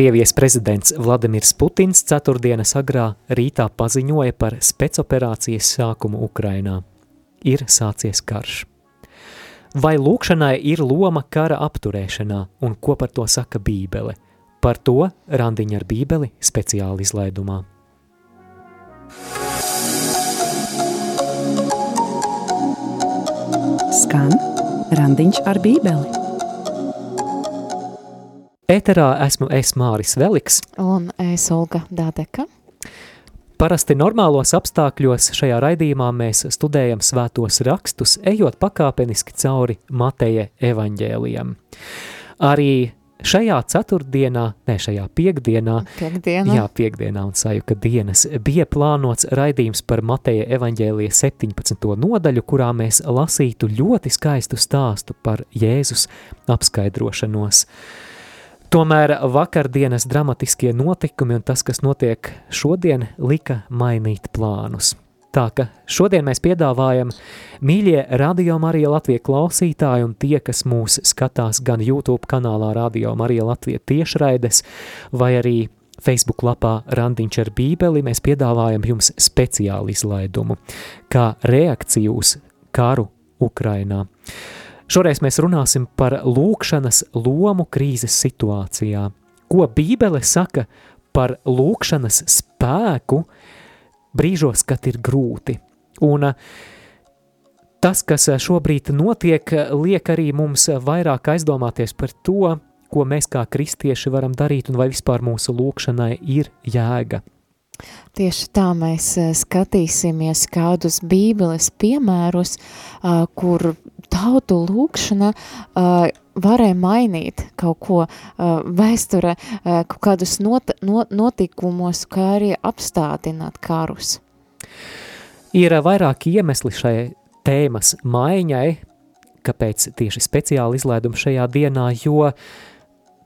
Krievijas prezidents Vladimirs Putins ceturtdienas agrā rītā paziņoja par spēcoperācijas sākumu Ukrainā. Ir sācies karš. Vai lūkšanai ir loma kara apturēšanā un ko par to saka Bībele? Par to randiņa ar Bībeli speciāli izlaidumā. Skan randiņš ar Bībeli. Ēterā esmu es Māris Veliks. Un es Olga Dādeka. Parasti normālos apstākļos šajā raidījumā mēs studējam svētos rakstus, ejot pakāpeniski cauri Mateja evaņģēlijam. Arī šajā ceturtdienā, ne šajā piekdienā, Piekdiena. jā, piekdienā un sajuka dienas, bija plānots raidījums par Mateja evaņģēlija 17. nodaļu, kurā mēs lasītu ļoti skaistu stāstu par Jēzus apskaidrošanos. Tomēr vakardienas dramatiskie notikumi un tas, kas notiek šodien, lika mainīt plānus. Tā ka šodien mēs piedāvājam mīļie Radio Marija Latvija klausītāji un tie, kas mūs skatās gan YouTube kanālā Radio Marija Latvija tiešraides vai arī Facebook lapā Randiņš ar bībeli, mēs piedāvājam jums speciālu izlaidumu, kā reakciju uz karu Ukrainā. Šoreiz mēs runāsim par lūkšanas lomu krīzes situācijā. Ko Bībele saka par lūkšanas spēku brīžos, kad ir grūti. Un tas, kas šobrīd notiek, liek arī mums vairāk aizdomāties par to, ko mēs kā kristieši varam darīt un vai vispār mūsu lūkšanai ir jēga. Tieši tā mēs skatīsimies kādus bībeles piemērus, kur tautu lūkšana uh, varēja mainīt kaut ko uh, vēsture, uh, kaut kādus not, not, notikumos, kā arī apstādināt karus. Ir vairāki iemesli šai tēmas maiņai, kāpēc tieši speciāli izlaidumi šajā dienā, jo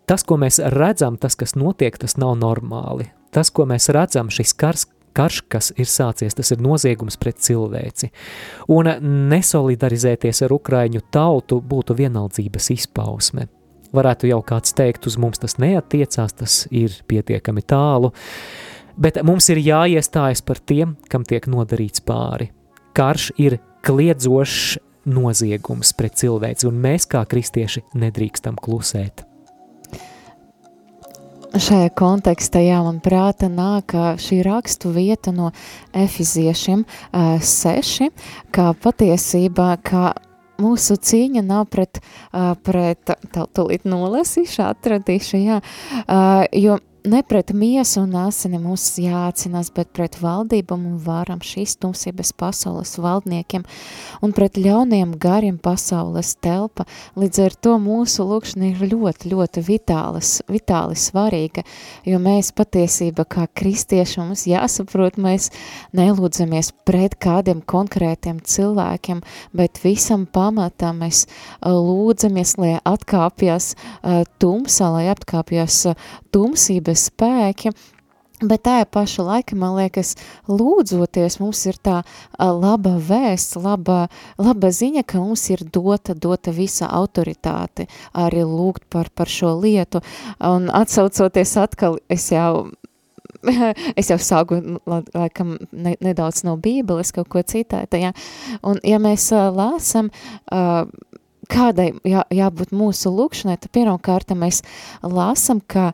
tas, ko mēs redzam, tas, kas notiek, tas nav normāli. Tas, ko mēs redzam, šis kars, karš, kas ir sācies, tas ir noziegums pret cilvēci. Un nesolidarizēties ar Ukraiņu tautu būtu vienaldzības izpausme. Varētu jau kāds teikt, uz mums tas neatiecās, tas ir pietiekami tālu, bet mums ir jāiestājas par tiem, kam tiek nodarīts pāri. Karš ir kliedzošs noziegums pret cilvēci, un mēs kā kristieši nedrīkstam klusēt. Šajā kontekstā, jā, man prāta nāk šī rakstu vieta no efiziešiem uh, seši, kā patiesībā, kā mūsu cīņa nav pret, uh, pret tā, tūlīt nolasīšu, atradīšu, jā, uh, jo ne pret miesu un asini mums jācinās, bet pret valdībām un varam šīs tumsības pasaules valdniekiem un pret ļauniem gariem pasaules telpa. Līdz ar to mūsu lūkšana ir ļoti, ļoti vitālis, vitāli svarīga, jo mēs patiesība kā kristieši mums jāsaprot, mēs nelūdzamies pret kādiem konkrētiem cilvēkiem, bet visam pamatā mēs lūdzamies, lai atkāpjas tumsa, lai atkāpjas uh, tumsības spēki, bet tajā paša laika, man liekas, lūdzoties, mums ir tā laba vēsts, laba, laba ziņa, ka mums ir dota, dota visa autoritāte arī lūgt par, par šo lietu, un atsaucoties atkal, es jau es jau sāku, laikam, ne, nedaudz no bībeles kaut ko citēta, ja? un ja mēs uh, lāsam, uh, kādai jā, jābūt mūsu lūkšanai, tad pirmkārt mēs lāsam, ka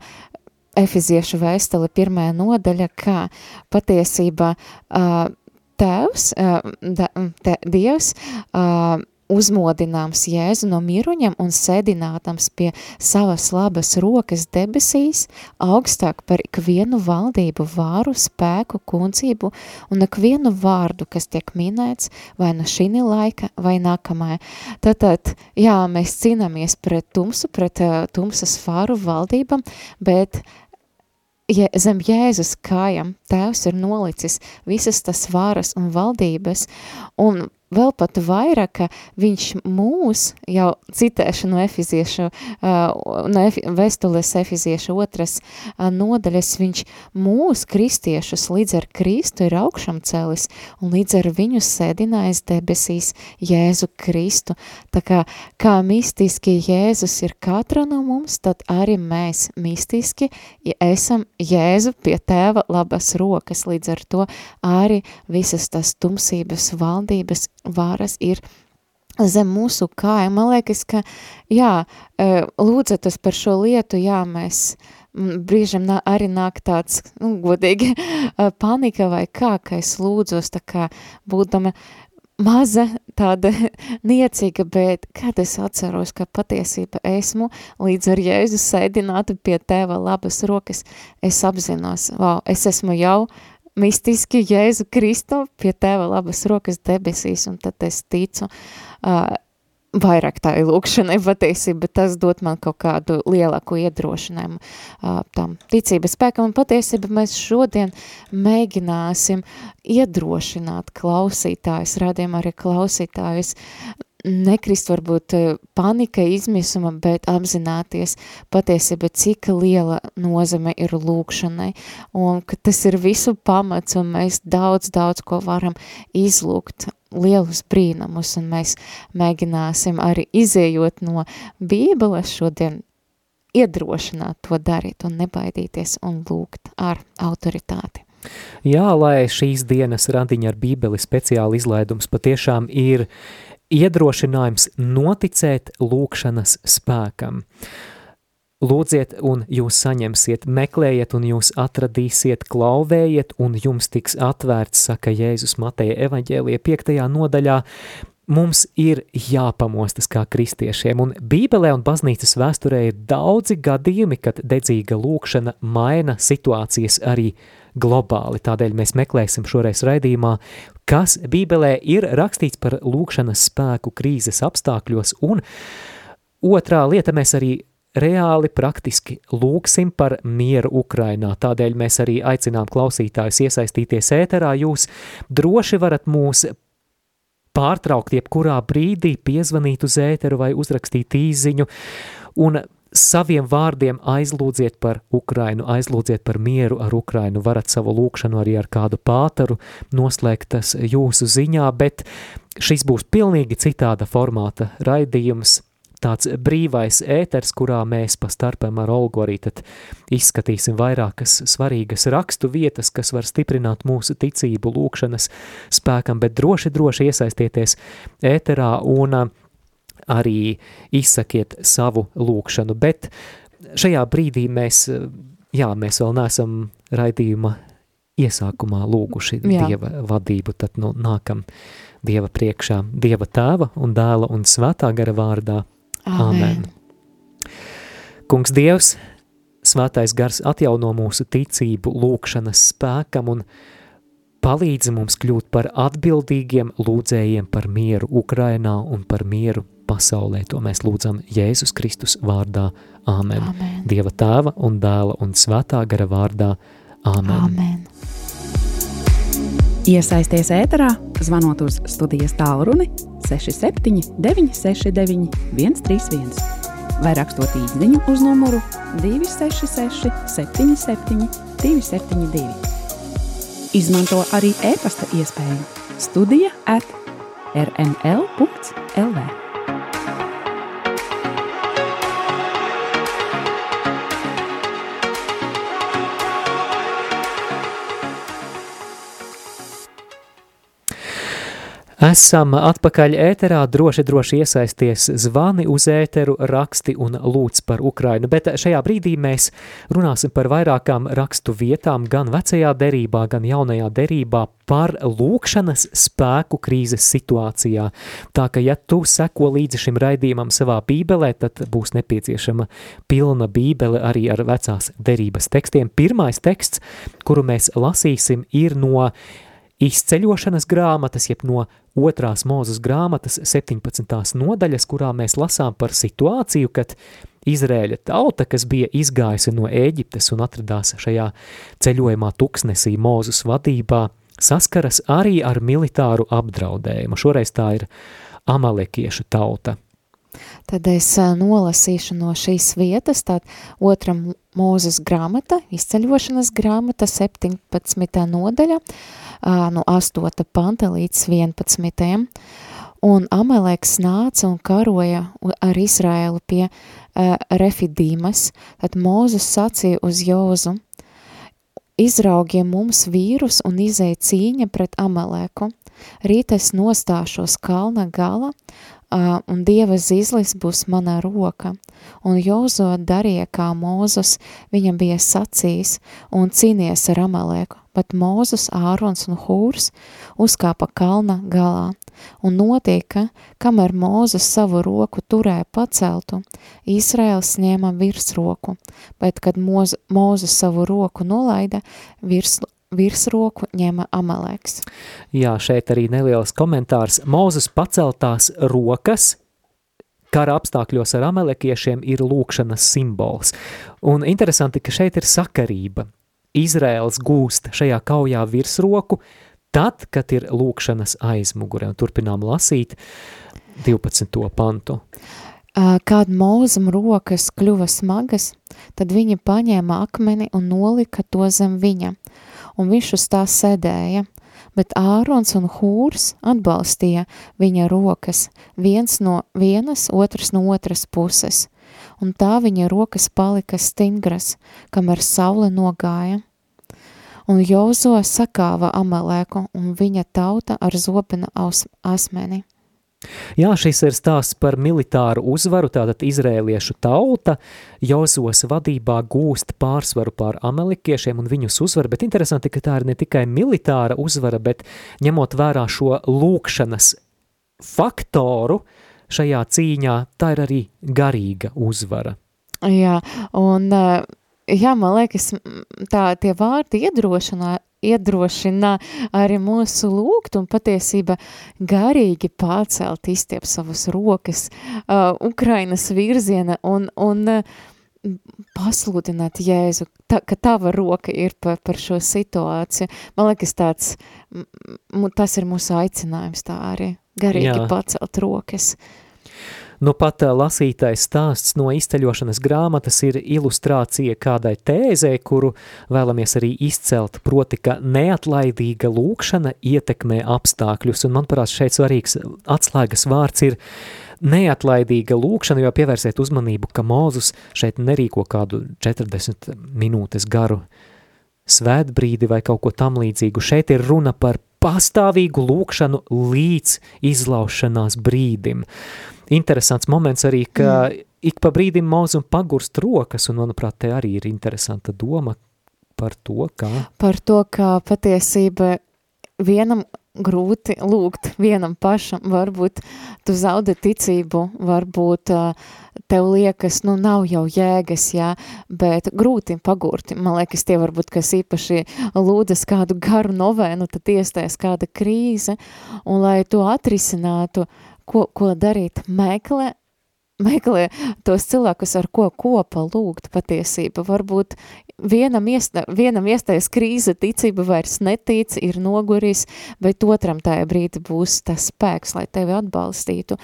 Efeziešu vēstule pirmā nodaļa, kā patiesībā uh, tēvs, uh, te, Dievs, uh, uzmodināms Jēzu no miruņam un sēdinātams pie savas labas rokas debesīs, augstāk par ikvienu valdību, vāru, spēku, kuncību un ikvienu vārdu, kas tiek minēts vai no šī laika vai nākamajā. Tātad, jā, mēs cīnāmies pret tumsu, pret uh, tumsas vāru valdībam, bet ja zem Jēzus kājam tēvs ir nolicis visas tas varas un valdības, un vēl pat vairāk, ka viņš mūs, jau citēšu no efiziešu, no efi, vestules efiziešu otras nodaļas, viņš mūs kristiešus līdz ar Kristu ir augšam celis un līdz ar viņu sēdinājis debesīs Jēzu Kristu. Tā kā, kā mistiski Jēzus ir katra no mums, tad arī mēs mistiski ja esam Jēzu pie tēva labas rokas, līdz ar to arī visas tas tumsības valdības varas ir zem mūsu kājām. Man liekas, ka, jā, e, lūdzatas par šo lietu, jā, mēs brīžam arī nāk tāds, nu, godīgi, e, panika vai kā, ka es lūdzos, tā kā būdama maza, tāda niecīga, bet kad es atceros, ka patiesība esmu līdz ar Jēzu sēdinātu pie tēva labas rokas, es apzinos, wow, es esmu jau mistiski Jēzu Kristu pie tēva labas rokas debesīs, un tad es ticu uh, vairāk tā ir lūkšana, patiesība, bet tas dot man kaut kādu lielāku iedrošinājumu uh, tam ticības spēkam, un patiesība. Mēs šodien mēģināsim iedrošināt klausītājus, rādījām arī klausītājus, nekrist varbūt eh, panika, izmisuma, bet apzināties patiesība, cik liela nozeme ir lūkšanai, un ka tas ir visu pamats, un mēs daudz, daudz ko varam izlūgt, lielus brīnumus, un mēs mēģināsim arī izējot no bībeles šodien iedrošināt to darīt un nebaidīties un lūgt ar autoritāti. Jā, lai šīs dienas randiņa ar bībeli speciāli izlaidums patiešām ir uh, iedrošinājums noticēt lūkšanas spēkam. Lūdziet, un jūs saņemsiet, meklējiet, un jūs atradīsiet, klauvējiet, un jums tiks atvērts, saka Jēzus Mateja evaņģēlija 5. nodaļā. Mums ir jāpamostas kā kristiešiem, un Bībelē un baznīcas vēsturē ir daudzi gadījumi, kad dedzīga lūkšana maina situācijas arī globāli. Tādēļ mēs meklēsim šoreiz raidījumā, kas Bībelē ir rakstīts par lūkšanas spēku krīzes apstākļos, un otrā lieta mēs arī reāli praktiski lūksim par mieru Ukrainā. Tādēļ mēs arī aicinām klausītājus iesaistīties ēterā. Jūs droši varat mūs pārtraukt jebkurā brīdī, piezvanīt uz ēteru vai uzrakstīt īziņu, un saviem vārdiem aizlūdziet par Ukrainu, aizlūdziet par mieru ar Ukrainu, varat savu lūkšanu arī ar kādu pātaru noslēgt tas jūsu ziņā, bet šis būs pilnīgi citāda formāta raidījums, tāds brīvais ēters, kurā mēs pa starpam ar Olgu arī tad izskatīsim vairākas svarīgas rakstu vietas, kas var stiprināt mūsu ticību lūkšanas spēkam, bet droši, droši iesaistieties ēterā un arī izsakiet savu lūkšanu, bet šajā brīdī mēs, jā, mēs vēl neesam raidījuma iesākumā lūguši jā. Dieva vadību, tad nu nākam Dieva priekšā, Dieva tēva un dēla un svētā gara vārdā. Amen. Amen. Kungs Dievs, svētais gars atjauno mūsu ticību lūkšanas spēkam un palīdzi mums kļūt par atbildīgiem lūdzējiem par mieru Ukrainā un par mieru pasaulē. To mēs lūdzam Jēzus Kristus vārdā. Āmen. Amen. Dieva tēva un dēla un svētā gara vārdā. Āmen. Amen. Iesaisties ēterā, zvanot uz studijas tālruni 67 969 131 vai rakstot īsiņu uz numuru 266 77 272. Izmanto arī e-pasta iespēju Studija at rml.lv. Esam atpakaļ ēterā, droši, droši iesaisties zvani uz ēteru, raksti un lūdz par Ukrainu, bet šajā brīdī mēs runāsim par vairākām rakstu vietām, gan vecajā derībā, gan jaunajā derībā, par lūkšanas spēku krīzes situācijā. Tā ka, ja tu seko līdzi šim raidījumam savā bībelē, tad būs nepieciešama pilna bībele arī ar vecās derības tekstiem. Pirmais teksts, kuru mēs lasīsim, ir no izceļošanas grāmatas, jeb no otrās mūzes grāmatas 17. nodaļas, kurā mēs lasām par situāciju, kad Izrēļa tauta, kas bija izgājusi no Ēģiptes un atradās šajā ceļojumā tuksnesī mūzes vadībā, saskaras arī ar militāru apdraudējumu. Šoreiz tā ir amalekiešu tauta. Tad es nolasīšu no šīs vietas, tād otram mūzes grāmata, izceļošanas grāmata, 17. nodaļa, no 8. panta līdz 11. Un Ameleks nāca un karoja ar Izraēlu pie uh, Refidīmas, tad Mūzes sacīja uz Jozu, izraugiem mums vīrus un izēja cīņa pret Ameleku. Rīt es nostāšos kalna gala, un Dieva zizlis būs manā roka. Un Jozo darīja, kā Mūzes viņam bija sacījis, un cīnies ar Ameleku, bet Mūzes, Ārons un Hūrs uzkāpa kalna galā un notika, kamēr Mūzes savu roku turēja paceltu, Īsraels ņēma virsroku, bet, kad Mūzes savu roku nolaida, virs, virsroku ņēma Amaleks. Jā, šeit arī neliels komentārs. Mūzes paceltās rokas kara apstākļos ar amalekiešiem ir lūkšanas simbols. Un interesanti, ka šeit ir sakarība. Izraels gūst šajā kaujā virsroku, tad, kad ir lūkšanas aizmugure. Un turpinām lasīt 12. pantu. Kad mūzam rokas kļuva smagas, tad viņa paņēma akmeni un nolika to zem viņa, un viņš uz tā sēdēja, bet Ārons un Hūrs atbalstīja viņa rokas, viens no vienas, otrs no otras puses, un tā viņa rokas palika stingras, kamēr saule nogāja. Un Jozo sakāva Amalēku un viņa tauta ar zobena asmeni. Jā, šis ir stāsts par militāru uzvaru, tātad izrēliešu tauta Jozos vadībā gūst pārsvaru pār amelikiešiem un viņus uzvar, bet interesanti, ka tā ir ne tikai militāra uzvara, bet ņemot vērā šo lūkšanas faktoru šajā cīņā, tā ir arī garīga uzvara. Jā, un uh, jā, man liekas, tā tie vārdi iedrošinā, iedrošina arī mūsu lūgt un patiesība garīgi pārcelt, izstiep savas rokas uh, Ukrainas virziena un, un uh, pasludināt Jēzu, ta, ka tava roka ir par, par šo situāciju. Man liekas, tāds, tas ir mūsu aicinājums tā arī, garīgi Jā. pacelt rokas. Nu pat lasītais stāsts no izceļošanas grāmatas ir ilustrācija kādai tēzē, kuru vēlamies arī izcelt, proti, ka neatlaidīga lūkšana ietekmē apstākļus, un manuprāt šeit svarīgs atslēgas vārds ir neatlaidīga lūkšana, jo pievērsiet uzmanību, ka Mūzus šeit nerīko kādu 40 minūtes garu svētbrīdi vai kaut ko tam līdzīgu. Šeit ir runa par pastāvīgu lūkšanu līdz izlaušanās brīdim interesants moments arī, ka mm. ik pa brīdim mauzum pagurst rokas, un manuprāt, te arī ir interesanta doma par to, kā... Par to, kā patiesība vienam grūti lūgt vienam pašam, varbūt tu zaudi ticību, varbūt tev liekas, nu nav jau jēgas, jā, bet grūti pagurti, man liekas, tie varbūt, kas īpaši lūdzas kādu garu novēnu, tad iestājas kāda krīze, un lai to atrisinātu, uh, ko, ko darīt, meklē, meklē tos cilvēkus, ar ko kopā lūgt patiesība. Varbūt vienam, iesta, vienam iestājas krīze, ticība vairs netic, ir noguris, bet otram tajā brīdī būs tas spēks, lai tevi atbalstītu.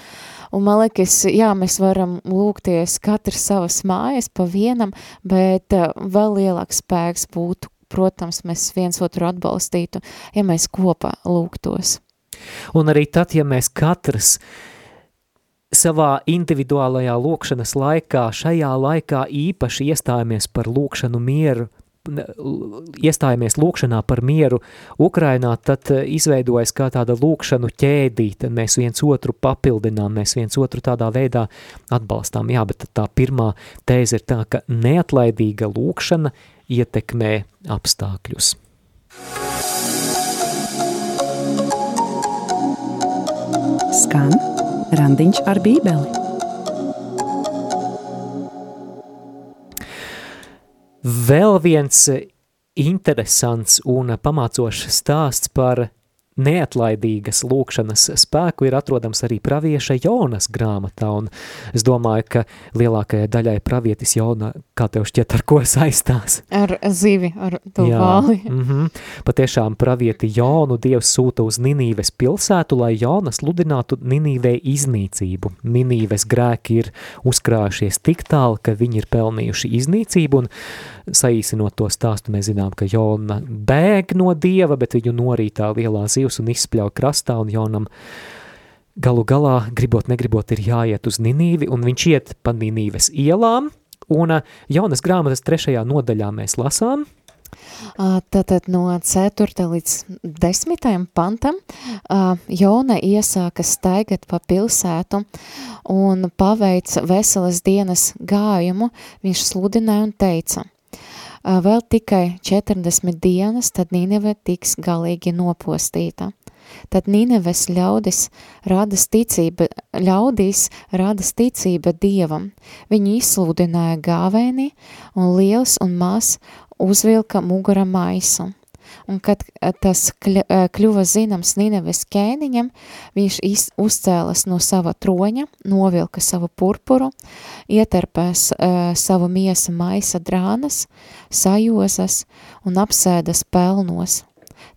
Un man liekas, jā, mēs varam lūgties katrs savas mājas pa vienam, bet uh, vēl lielāks spēks būtu, protams, mēs viens otru atbalstītu, ja mēs kopā lūgtos. Un arī tad, ja mēs katrs savā individuālajā lūkšanas laikā, šajā laikā īpaši iestājamies par lūkšanu mieru, iestājamies lūkšanā par mieru Ukrainā, tad eh, izveidojas kā tāda lūkšanu ķēdīte, mēs viens otru papildinām, mēs viens otru tādā veidā atbalstām. Jā, bet tā pirmā tēze ir tā, ka neatlaidīga lūkšana ietekmē apstākļus. Skan randiņš ar bībeli. Vēl viens interesants un pamācošs stāsts par neatlaidīgas lūkšanas spēku ir atrodams arī pravieša Jonas grāmatā, un es domāju, ka lielākajai daļai pravietis Jona, kā tev šķiet, ar ko saistās? Ar zivi, ar to Jā, vāli. Mm -hmm. Patiešām pravieti Jonu Dievs sūta uz Ninīves pilsētu, lai Jonas sludinātu Ninīvei iznīcību. Ninīves grēki ir uzkrājušies tik tālu, ka viņi ir pelnījuši iznīcību, un saīsinot to stāstu, mēs zinām, ka Jona bēg no Dieva, bet viņu norītā lielā zivs un izspļauj krastā, un Jonam galu galā, gribot negribot, ir jāiet uz Ninīvi, un viņš iet pa Ninīves ielām, un jaunas grāmatas trešajā nodaļā mēs lasām, Tātad no 4. līdz 10. pantam Jona iesāka staigāt pa pilsētu un paveic veselas dienas gājumu, viņš sludināja un teica – vēl tikai 40 dienas, tad Nīneve tiks galīgi nopostīta. Tad Nīneves ļaudis rada ticība, ļaudīs rada ticība Dievam. Viņi izsludināja gāvēni, un liels un maz uzvilka mugura maisu. Un kad eh, tas eh, kļuva zināms Nineves ķēniņam, viņš uzcēlas no sava troņa, novilka savu purpuru, ieterpēs uh, savu miesa maisa drānas, sajozas un apsēdas pelnos.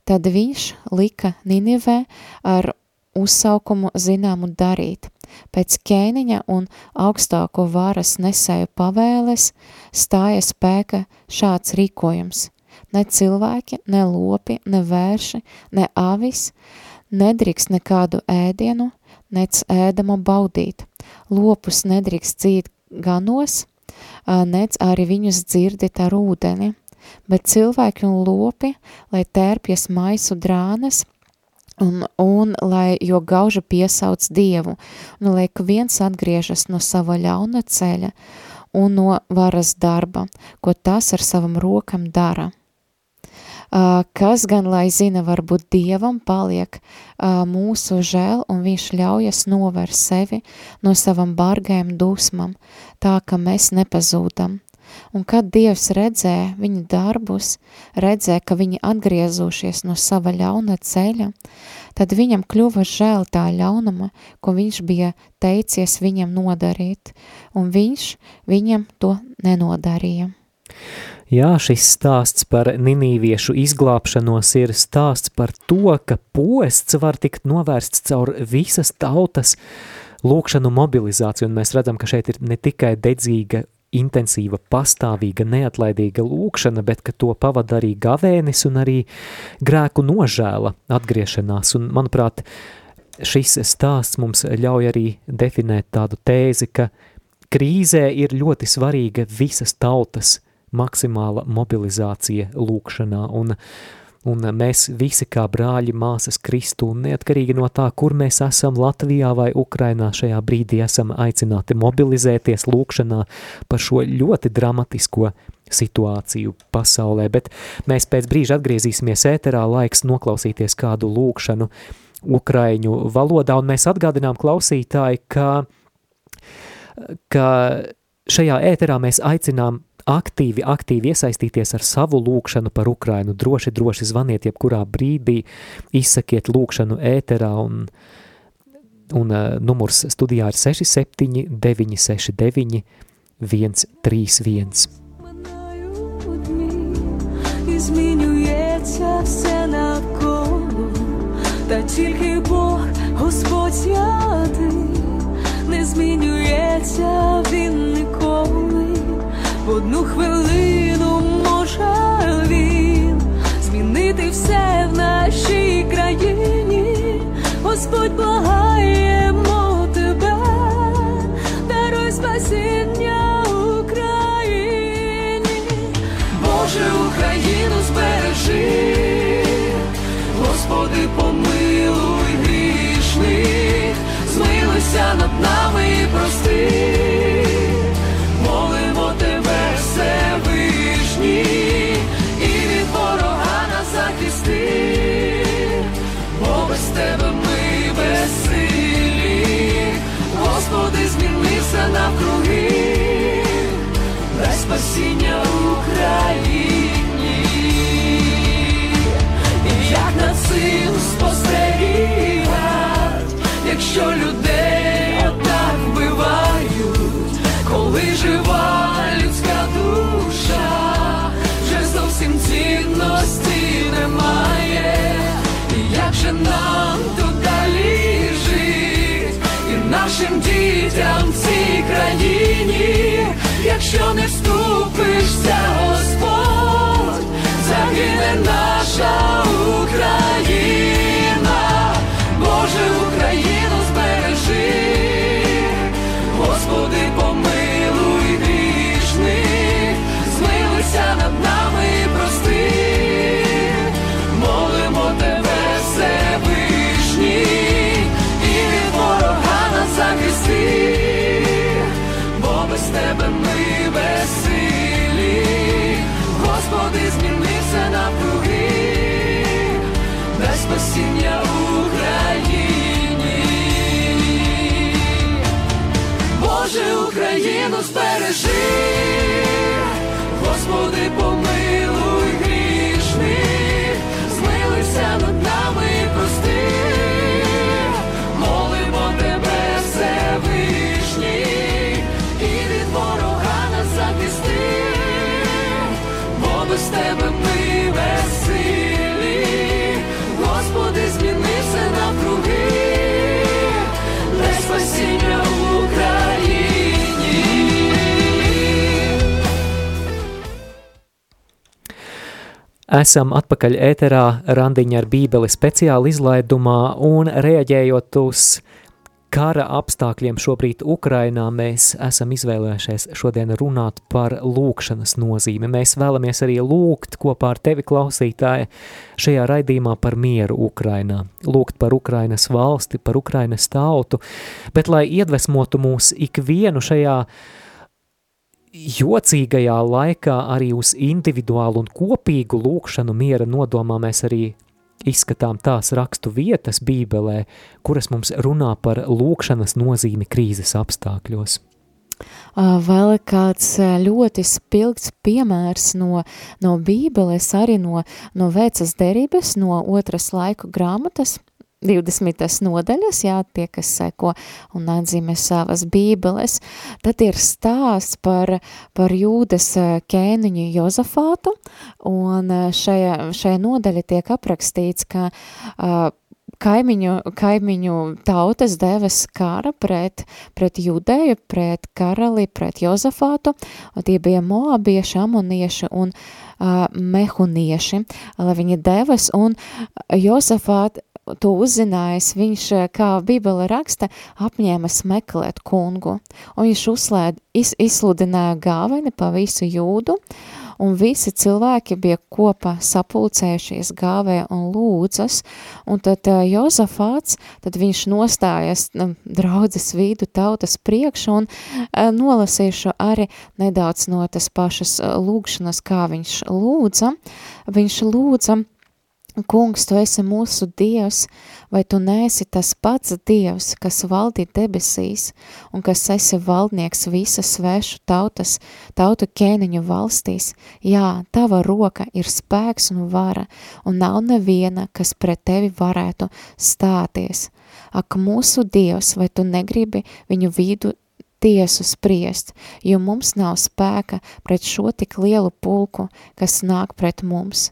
Tad viņš lika Ninivē ar uzsaukumu zināmu darīt. Pēc ķēniņa un augstāko varas nesēju pavēles stāja spēka šāds rīkojums. Ne cilvēki, ne lopi, ne vērši, ne avis nedrīkst nekādu ēdienu, nec ēdamo baudīt. Lopus nedrīkst dzīt ganos, nec arī viņus dzirdit ar ūdeni, bet cilvēki un lopi, lai tērpjas maisu drānas, un, un lai jo gauža piesauc Dievu, un lai viens atgriežas no sava ļauna ceļa un no varas darba, ko tas ar savam rokam dara. Uh, kas gan, lai zina, varbūt Dievam paliek uh, mūsu žēl, un viņš ļaujas novēr sevi no savam bargajam dusmam, tā ka mēs nepazūdam. Un kad Dievs redzēja viņa darbus, redzēja, ka viņi atgriezušies no sava ļauna ceļa, tad viņam kļuva žēl tā ļaunuma, ko viņš bija teicies viņam nodarīt, un viņš viņam to nenodarīja. Jā, šis stāsts par ninīviešu izglābšanos ir stāsts par to, ka posts var tikt novērsts caur visas tautas lūkšanu mobilizāciju, un mēs redzam, ka šeit ir ne tikai dedzīga intensīva, pastāvīga, neatlaidīga lūkšana, bet ka to pavada arī gavēnis un arī grēku nožēla atgriešanās. Un, manuprāt, šis stāsts mums ļauj arī definēt tādu tēzi, ka krīzē ir ļoti svarīga visas tautas maksimāla mobilizācija lūkšanā. Un Un mēs visi kā brāļi, māsas Kristu, un neatkarīgi no tā, kur mēs esam Latvijā vai Ukrainā, šajā brīdī esam aicināti mobilizēties lūkšanā par šo ļoti dramatisko situāciju pasaulē, bet mēs pēc brīža atgriezīsimies ēterā, laiks noklausīties kādu lūkšanu ukraiņu valodā, un mēs atgādinām klausītāji, ka, ka šajā ēterā mēs aicinām aktīvi, aktīvi iesaistīties ar savu lūkšanu par Ukrainu. Droši, droši zvaniet, jebkurā brīdī izsakiet lūkšanu ēterā un, un uh, numurs studijā ir 67 969 131. Змінюється все навколо, та тільки Бог, Господь святий, не змінюється він ніколи. Одну хвилину може він змінити все в нашій країні, Господь благаємо тебе, даруй спасіння Україні, Боже Україну збережи, Господи, помилуй грішних, змилися над нами і прости. що людей отак бивають, коли жива людська душа, вже зовсім цінності немає, І як же нам тут далі жить і нашим дітям в цій країні, якщо не вступишся, Господь, загине наша. Спасіння Україні. Боже, Україну збережи, Господи, помилуй Esam atpakaļ ēterā randiņa ar bībeli speciāli izlaidumā un reaģējot uz kara apstākļiem šobrīd Ukrainā, mēs esam izvēlējušies šodien runāt par lūkšanas nozīmi. Mēs vēlamies arī lūgt kopā ar tevi klausītāji šajā raidījumā par mieru Ukrainā, lūgt par Ukrainas valsti, par Ukrainas tautu, bet lai iedvesmotu mūs ikvienu šajā jocīgajā laikā arī uz individuālu un kopīgu lūkšanu miera nodomā mēs arī izskatām tās rakstu vietas Bībelē, kuras mums runā par lūkšanas nozīmi krīzes apstākļos. Vēl kāds ļoti spilgts piemērs no, no Bībeles, arī no, no vecas derības, no otras laiku grāmatas, 20. nodaļas, jā, tie, kas seko un atzīmē savas bībeles, tad ir stāsts par, par jūdas ķēniņu Jozafātu, un ā, šajā, šajā nodaļa tiek aprakstīts, ka uh, kaimiņu, kaimiņu tautas devas kara pret, pret judēju, pret karali, pret Jozafātu, un tie bija moabieši, amonieši un uh, mehunieši, lai viņi devas, un Jozafāt to uzzinājis, viņš, eh, kā Bībele raksta, apņēmas meklēt kungu, un viņš uzslēd, iz, izsludināja gāveni pa visu jūdu, un visi cilvēki bija kopā sapulcējušies gāvē un lūdzas, un tad uh, Jozafāts, tad viņš nostājas nu, draudzes vīdu tautas priekšu un uh, nolasīšu arī nedaudz no tas pašas uh, lūgšanas, kā viņš lūdza. Viņš lūdza, Kungs, tu esi mūsu Dievs, vai tu neesi tas pats Dievs, kas valdi debesīs un kas esi valdnieks visas svešu tautas, tautu ķēniņu valstīs? Jā, tava roka ir spēks un vara, un nav neviena, kas pret tevi varētu stāties. Ak, mūsu Dievs, vai tu negribi viņu vidu tiesu spriest, jo mums nav spēka pret šo tik lielu pulku, kas nāk pret mums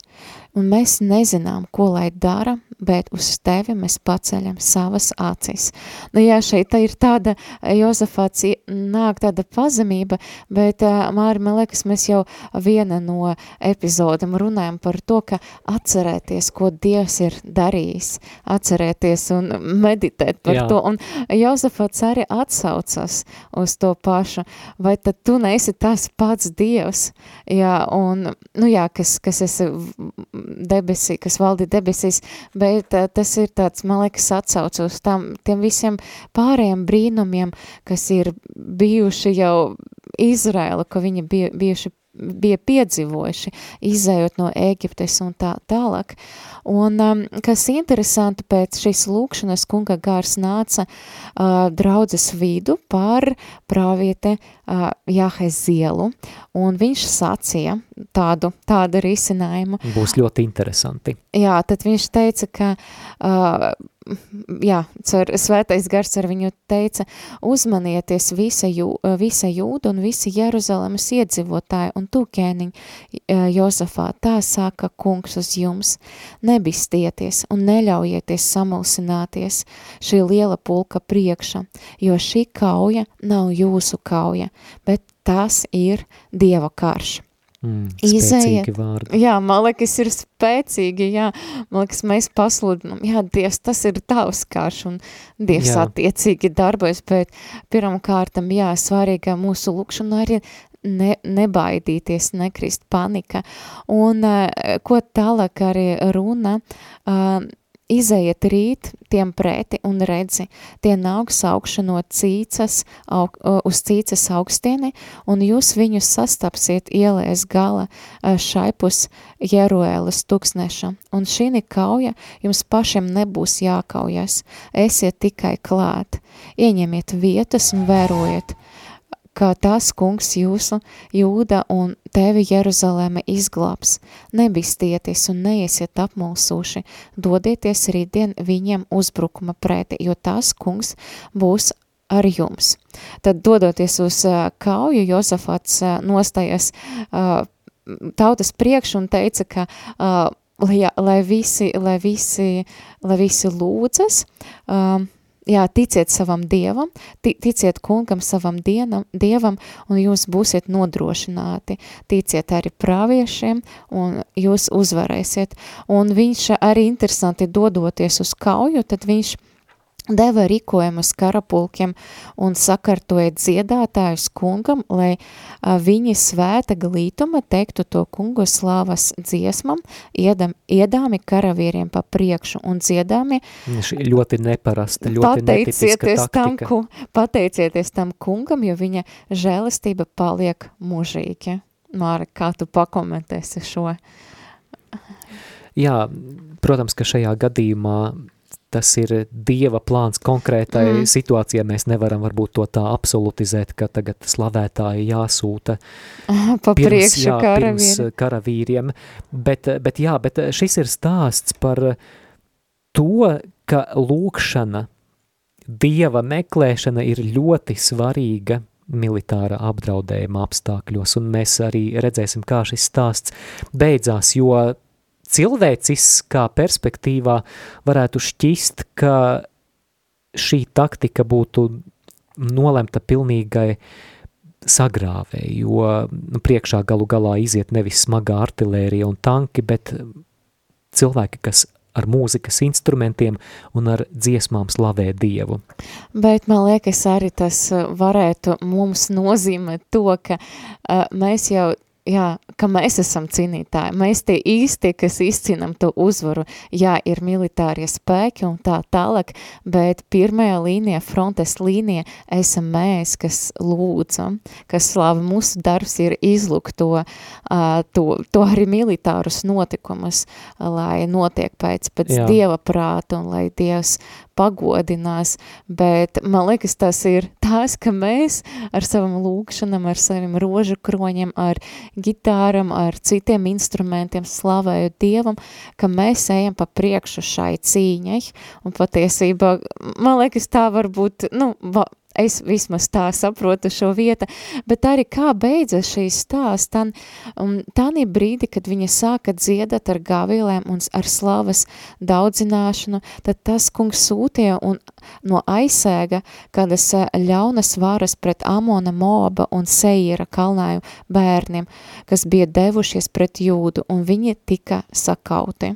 un mēs nezinām, ko lai dara, bet uz tevi mēs paceļam savas acis. Nu jā, šeit ir tāda, Jozafāts nāk tāda pazemība, bet Māri, man liekas, mēs jau viena no epizodam runājam par to, ka atcerēties, ko Dievs ir darījis, atcerēties un meditēt par Jā. to, un Jozafāts arī atsaucas uz to pašu, vai tad tu neesi tas pats Dievs, jā, un, nu jā, kas, kas esi debesī, kas valdi debesīs, bet uh, tas ir tāds, man liekas, atsauc uz tam, tiem visiem pārējiem brīnumiem, kas ir bijuši jau Izraela, ka viņi bija, bijuši bija piedzīvojuši, izējot no Ēģiptes un tā tālāk. Un um, kas interesanti, pēc šīs lūkšanas kunga gārs nāca uh, draudzes vidu par prāviete uh, Jahezielu, un viņš sacīja tādu, tādu risinājumu, Būs ļoti interesanti. Jā, tad viņš teica, ka uh, jā, cer, svētais gars ar viņu teica, uzmanieties visa, jū, visa jūda un visi Jeruzalemes iedzīvotāji un tu, ķēniņ, Jozefā, tā saka kungs uz jums, nebistieties un neļaujieties samulsināties šī liela pulka priekša, jo šī kauja nav jūsu kauja, bet tas ir Dieva karš. Mm, Izējiet. Jā, man liekas, ir spēcīgi, jā, man liekas, mēs pasludinām, jā, Dievs, tas ir tavs karš, un Dievs Jā. attiecīgi darbojas, bet pirmam kārtam, jā, svarīgā mūsu lūkšana arī ne, nebaidīties, nekrist panika, un uh, ko tālāk arī runa, uh, izējiet rīt tiem preti un redzi, tie nāks augša no cīcas, aug, uz cīcas augstieni, un jūs viņus sastapsiet ielēs gala uh, šaipus Jeruēlas tuksneša, un šī kauja jums pašiem nebūs jākaujas, esiet tikai klāt, ieņemiet vietas un vērojiet, kā tas kungs jūsu jūda un tevi Jeruzalēme izglābs. Nebistieties un neiesiet apmulsuši, dodieties rītdien viņiem uzbrukuma preti, jo tas kungs būs ar jums. Tad dodoties uz kauju, Josafats uh, nostājas tautas priekš un teica, ka lai, lai, visi, lai, visi, lai visi lūdzas, um, jā, ticiet savam dievam, ti, ticiet kungam savam dienam, dievam, un jūs būsiet nodrošināti. Ticiet arī praviešiem, un jūs uzvarēsiet. Un viņš arī interesanti dodoties uz kauju, tad viņš deva rīkojumus karapulkiem un sakartoja dziedātājus kungam, lai a, viņi svēta glītuma teiktu to kungu slāvas dziesmam, iedam, iedāmi karavīriem pa priekšu un dziedāmi Šī ļoti neparasta, ļoti pateicieties tam, ku, pateicieties tam kungam, jo viņa žēlastība paliek mūžīgi. Māra, kā tu pakomentēsi šo? Jā, protams, ka šajā gadījumā tas ir Dieva plāns konkrētai Mm. situācijai. Mēs nevaram varbūt to tā absolutizēt, ka tagad slavētāji jāsūta Pa priekšu jā, pirms karavīri. karavīriem. Bet, bet jā, bet šis ir stāsts par to, ka lūkšana, Dieva meklēšana ir ļoti svarīga militāra apdraudējuma apstākļos, un mēs arī redzēsim, kā šis stāsts beidzās, jo cilvēciskā perspektīvā varētu šķist, ka šī taktika būtu nolemta pilnīgai sagrāvei, jo nu, priekšā galu galā iziet nevis smagā artilērija un tanki, bet cilvēki, kas ar mūzikas instrumentiem un ar dziesmām slavē Dievu. Bet man liekas, arī tas uh, varētu mums nozīmēt to, ka uh, mēs jau, jā, ka mēs esam cīnītāji, mēs tie īstie, kas izcīnam to uzvaru, jā, ir militārie spēki un tā tālāk, bet pirmajā līnijā, frontes līnijā esam mēs, kas lūdzam, kas slāva mūsu darbs ir izlūkt to, uh, to, to arī militārus notikumus, lai notiek pēc, pēc Jā. Dieva prāta un lai Dievs pagodinās, bet man liekas, tas ir tās, ka mēs ar savam lūkšanam, ar saviem rožu kroņiem, ar gitāram, ar citiem instrumentiem slavējot Dievam, ka mēs ejam pa priekšu šai cīņai, un patiesībā, man liekas, tā var būt, nu, es vismaz tā saprotu šo vietu, bet arī kā beidzas šī stāsta, un tādā brīdī, kad viņa sāka dziedāt ar gavilēm un ar slavas daudzināšanu, tad tas kungs sūtīja un no aizsēga kādas eh, ļaunas varas pret Amona, Moaba un Seira kalnāju bērniem, kas bija devušies pret jūdu, un viņi tika sakauti.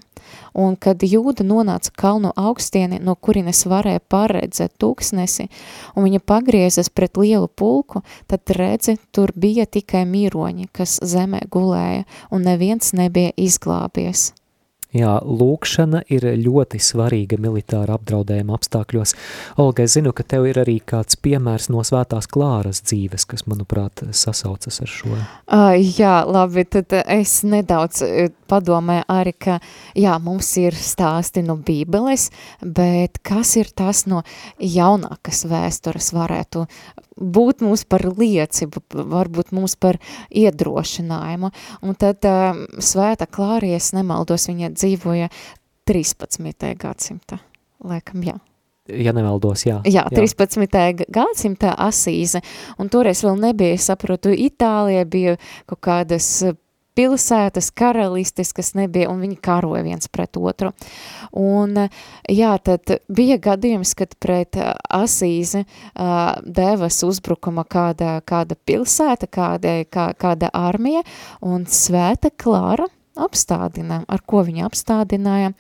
Un kad jūda nonāca kalnu augstieni, no kurienes varēja paredzēt tūkstnesi, un viņa pagriezas pret lielu pulku, tad redzi, tur bija tikai mīroņi, kas zemē gulēja, un neviens nebija izglābies. Jā, lūkšana ir ļoti svarīga militāra apdraudējuma apstākļos. Olga, es zinu, ka tev ir arī kāds piemērs no svētās klāras dzīves, kas, manuprāt, sasaucas ar šo. Uh, jā, labi, tad es nedaudz uh, padomāju arī, ka jā, mums ir stāsti no bībeles, bet kas ir tas no jaunākas vēstures varētu būt mums par liecību, varbūt mums par iedrošinājumu. Un tad um, svēta klāries, nemaldos, viņa dzīvoja 13. gadsimta laikam, jā. Ja nemaldos, jā. Jā, 13. gadsimta asīze, un toreiz vēl nebija, saprotu, Itālijā bija kaut kādas pilsētas, karalistes, kas nebija, un viņi karoja viens pret otru. Un, jā, tad bija gadījums, kad pret asīzi uh, devas uzbrukuma kāda, kāda pilsēta, kāda, kā, kāda armija, un svēta Klara apstādina, ar ko viņa apstādināja,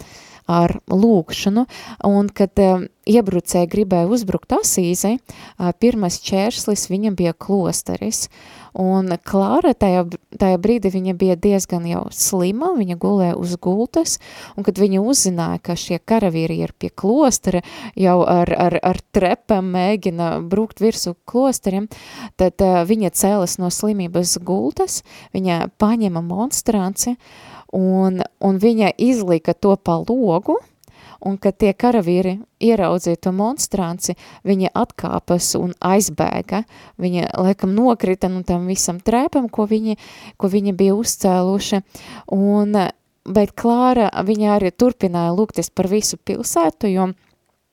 ar lūkšanu, un kad uh, iebrucēji gribēja uzbrukt asīzei, uh, pirmais čērslis viņam bija klosteris, un Klāra tajā, tajā brīdī viņa bija diezgan jau slima, viņa gulēja uz gultas, un kad viņa uzzināja, ka šie karavīri ir pie klostera, jau ar, ar, ar trepam mēģina brukt virsu klosteriem, tad uh, viņa cēlas no slimības gultas, viņa paņēma monstrāci, un, un viņa izlika to pa logu, un kad tie karavīri ieraudzīja to monstrāci, viņa atkāpas un aizbēga, viņa laikam nokrita no tam visam trēpam, ko viņi, ko viņi bija uzcēluši, un, bet Klāra, viņa arī turpināja lūgties par visu pilsētu, jo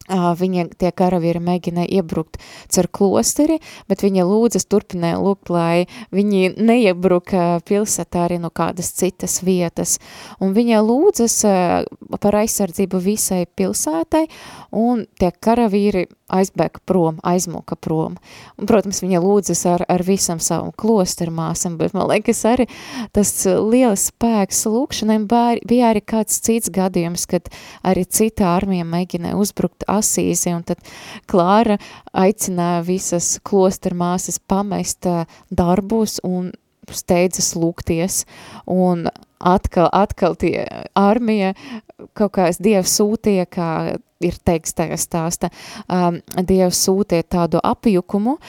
Viņa tie karavīri mēģināja iebrukt cer klosteri, bet viņa lūdzas turpināja lūgt, lai viņi neiebruka pilsētā arī no kādas citas vietas. Un viņa lūdzas par aizsardzību visai pilsētai, un tie karavīri aizbēga prom, aizmuka prom. Un, protams, viņa lūdzas ar, ar visam savam klosteru māsam, bet man liekas arī tas liels spēks lūkšanai bija arī kāds cits gadījums, kad arī cita armija mēģināja uzbrukt asīzi, un tad Klāra aicināja visas klosteru māsas pamest darbus un steidzas lūgties, un atkal, atkal tie armija kaut kāds dievs sūtīja, kā ir teiks tajā stāsta, um, dievs sūtīja tādu apjukumu uh,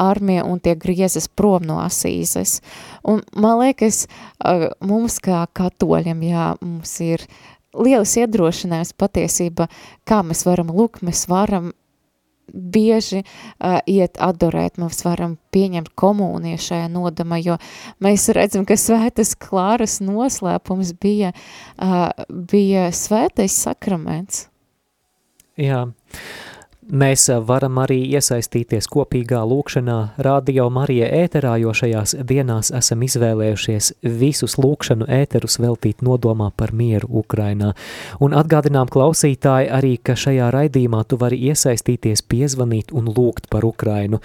armija un tie griezas prom no asīzes. Un man liekas, uh, mums kā katoļiem, jā, mums ir liels iedrošinājums patiesība, kā mēs varam lūk, mēs varam bieži uh, iet adorēt, mēs varam pieņemt komuniju šajā nodama, jo mēs redzam, ka svētas klāras noslēpums bija, uh, bija svētais sakraments. Jā, Mēs varam arī iesaistīties kopīgā lūkšanā Radio Marija ēterā, jo šajās dienās esam izvēlējušies visus lūkšanu ēterus veltīt nodomā par mieru Ukrainā. Un atgādinām klausītāji arī, ka šajā raidījumā tu vari iesaistīties, piezvanīt un lūgt par Ukrainu.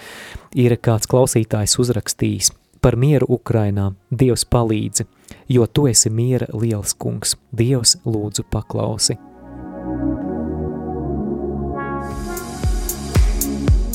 Ir kāds klausītājs uzrakstījis par mieru Ukrainā, Dievs palīdzi, jo tu esi miera liels kungs. Dievs lūdzu paklausi.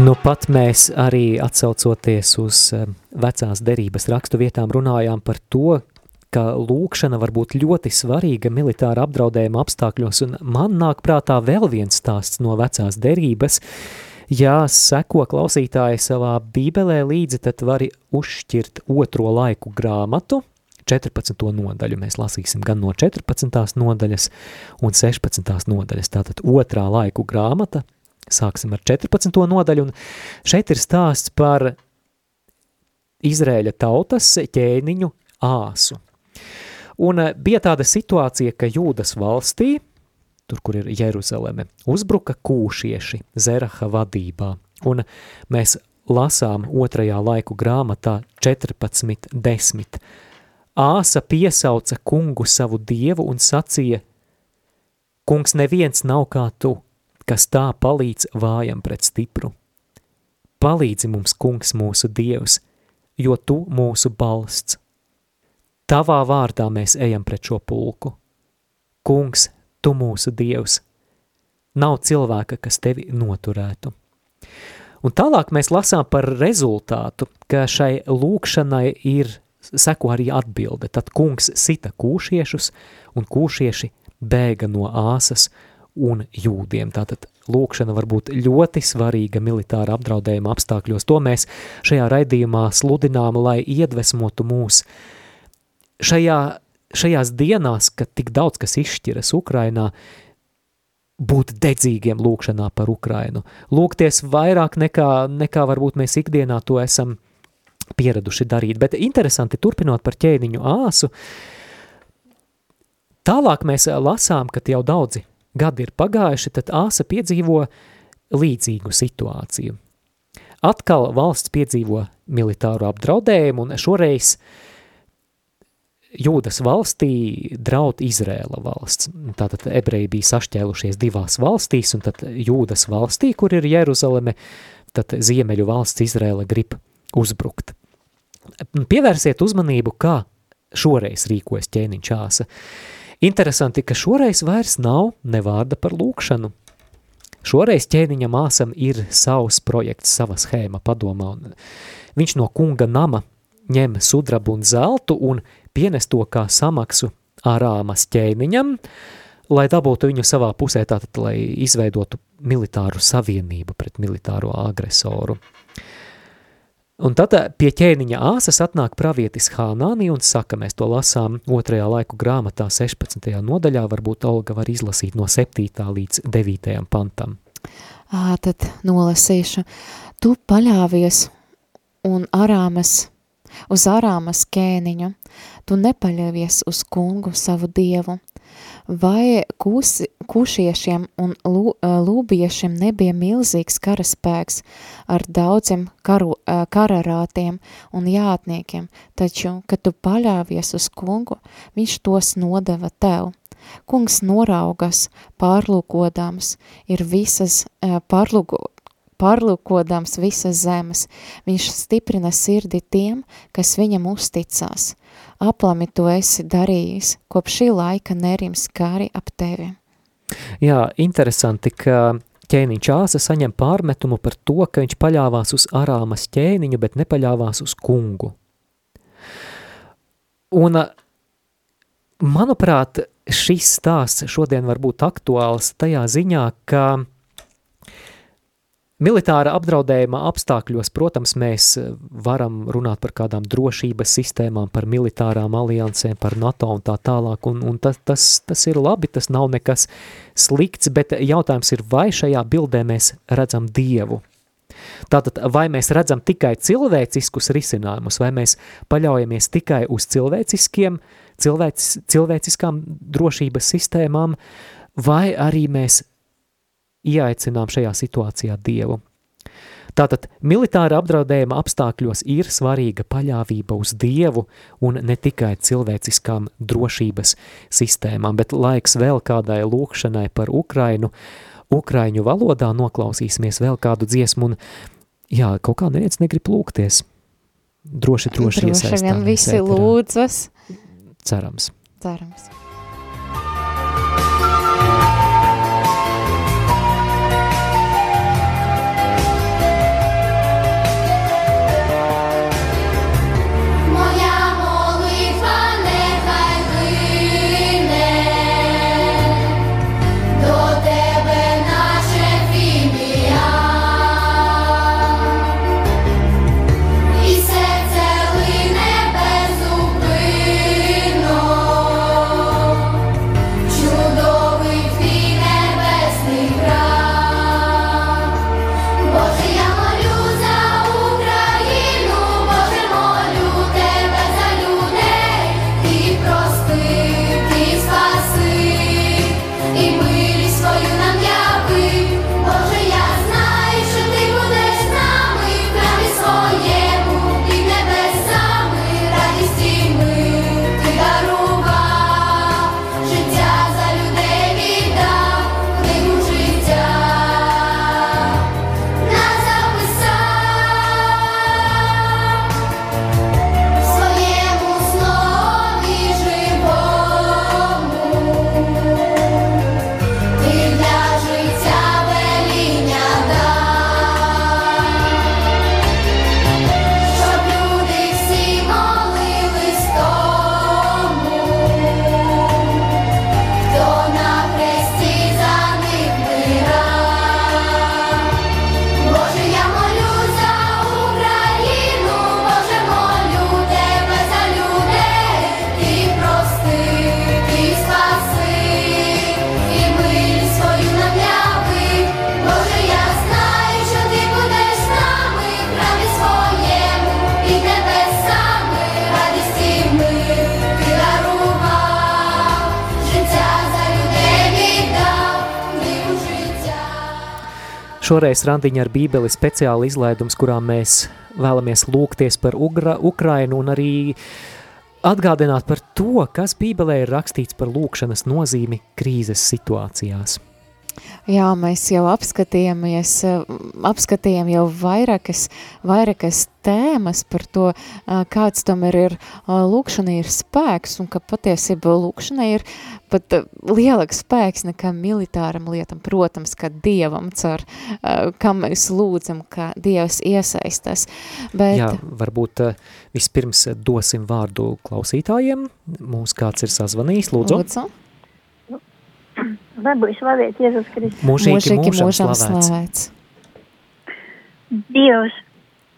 Nu pat mēs arī atsaucoties uz eh, vecās derības rakstu vietām runājām par to, ka lūkšana var būt ļoti svarīga militāra apdraudējuma apstākļos, un man nāk prātā vēl viens stāsts no vecās derības. Ja seko klausītāji savā bībelē līdzi, tad vari uzšķirt otro laiku grāmatu, 14. nodaļu mēs lasīsim gan no 14. nodaļas un 16. nodaļas, tātad otrā laiku grāmata – Sāksim ar 14. nodaļu, un šeit ir stāsts par Izrēļa tautas ķēniņu āsu. Un eh, bija tāda situācija, ka Jūdas valstī, tur, kur ir Jeruzaleme, uzbruka kūšieši Zeraha vadībā, un mēs lasām otrajā laiku grāmatā 14.10. Āsa piesauca kungu savu dievu un sacīja, kungs neviens nav kā tu, kas tā palīdz vājam pret stipru. Palīdzi mums, kungs, mūsu dievs, jo tu mūsu balsts. Tavā vārdā mēs ejam pret šo pulku. Kungs, tu mūsu dievs, nav cilvēka, kas tevi noturētu. Un tālāk mēs lasām par rezultātu, ka šai lūkšanai ir seko arī atbilde. Tad kungs sita kūšiešus, un kūšieši bēga no āsas un jūdiem. Tātad lūkšana var būt ļoti svarīga militāra apdraudējuma apstākļos. To mēs šajā raidījumā sludinām, lai iedvesmotu mūs šajā, šajās dienās, kad tik daudz kas izšķiras Ukrainā, būt dedzīgiem lūkšanā par Ukrainu. Lūgties vairāk nekā, nekā varbūt mēs ikdienā to esam pieraduši darīt. Bet interesanti, turpinot par ķēniņu āsu, tālāk mēs lasām, ka jau daudzi gadi ir pagājuši, tad āsa piedzīvo līdzīgu situāciju. Atkal valsts piedzīvo militāru apdraudējumu, un šoreiz Jūdas valstī draud Izrēla valsts. Tātad ebreji bija sašķēlušies divās valstīs, un tad Jūdas valstī, kur ir Jeruzaleme, tad ziemeļu valsts Izrēla grib uzbrukt. Pievērsiet uzmanību, kā šoreiz rīkojas ķēniņš āsa. Interesanti, ka šoreiz vairs nav nevārda par lūkšanu. Šoreiz ķēniņa māsam ir savs projekts, sava schēma padomā, un viņš no kunga nama ņem sudrabu un zeltu un pienes to kā samaksu ārāmas ķēniņam, lai dabūtu viņu savā pusē, tātad, lai izveidotu militāru savienību pret militāro agresoru. Un tad eh, pie ķēniņa āsas atnāk pravietis Hānāni un saka, mēs to lasām otrajā laiku grāmatā 16. nodaļā, varbūt Olga var izlasīt no 7. līdz 9. pantam. Ā, tad nolasīšu. Tu paļāvies un arāmas, uz arāmas ķēniņu, tu nepaļāvies uz kungu savu dievu, vai kūsi, kūšiešiem un lū, lūbiešiem nebija milzīgs karaspēks ar daudziem karu, kararātiem un jātniekiem, taču, kad tu paļāvies uz kungu, viņš tos nodeva tev. Kungs noraugas, pārlūkodams, ir visas pārlūko, pārlūkodams visas zemes, viņš stiprina sirdi tiem, kas viņam uzticās. Aplami tu esi darījis, kopš šī laika nerims kāri ap tevi. Jā, interesanti, ka ķēniņš āsa saņem pārmetumu par to, ka viņš paļāvās uz arāmas ķēniņu, bet nepaļāvās uz kungu. Un, manuprāt, šis stāsts šodien var būt aktuāls tajā ziņā, ka Militāra apdraudējuma apstākļos, protams, mēs eh, varam runāt par kādām drošības sistēmām, par militārām aliansēm, par NATO un tā tālāk, un, un tas, tas, tas ir labi, tas nav nekas slikts, bet jautājums ir, vai šajā bildē mēs redzam Dievu. Tātad, vai mēs redzam tikai cilvēciskus risinājumus, vai mēs paļaujamies tikai uz cilvēciskiem, cilvēcis, cilvēciskām drošības sistēmām, vai arī mēs ieaicinām šajā situācijā Dievu. Tātad militāra apdraudējuma apstākļos ir svarīga paļāvība uz Dievu un ne tikai cilvēciskām drošības sistēmām, bet laiks vēl kādai lūkšanai par Ukrainu. Ukraiņu valodā noklausīsimies vēl kādu dziesmu un jā, kaut kā neviens negrib lūgties. Droši, droši, droši vien visi lūdzas. Cerams. Cerams. Šoreiz randiņa ar bībeli speciāli izlaidums, kurā mēs vēlamies lūgties par Ugra, Ukrainu un arī atgādināt par to, kas bībelē ir rakstīts par lūkšanas nozīmi krīzes situācijās. Jā, mēs jau apskatījāmies, apskatījām jau vairākas, vairākas tēmas par to, kāds tomēr ir lūkšana ir spēks un ka patiesība lūkšana ir pat lielāks spēks nekā militāram lietam. Protams, ka Dievam cer, kam mēs lūdzam, ka Dievs iesaistas. Bet... Jā, varbūt vispirms dosim vārdu klausītājiem. Mūs kāds ir sazvanījis, lūdzu. Lūdzu. Lai būs slavēts Jēzus Kristus. Mūžīgi, Mūžīgi mūžam slavēts. Dievs,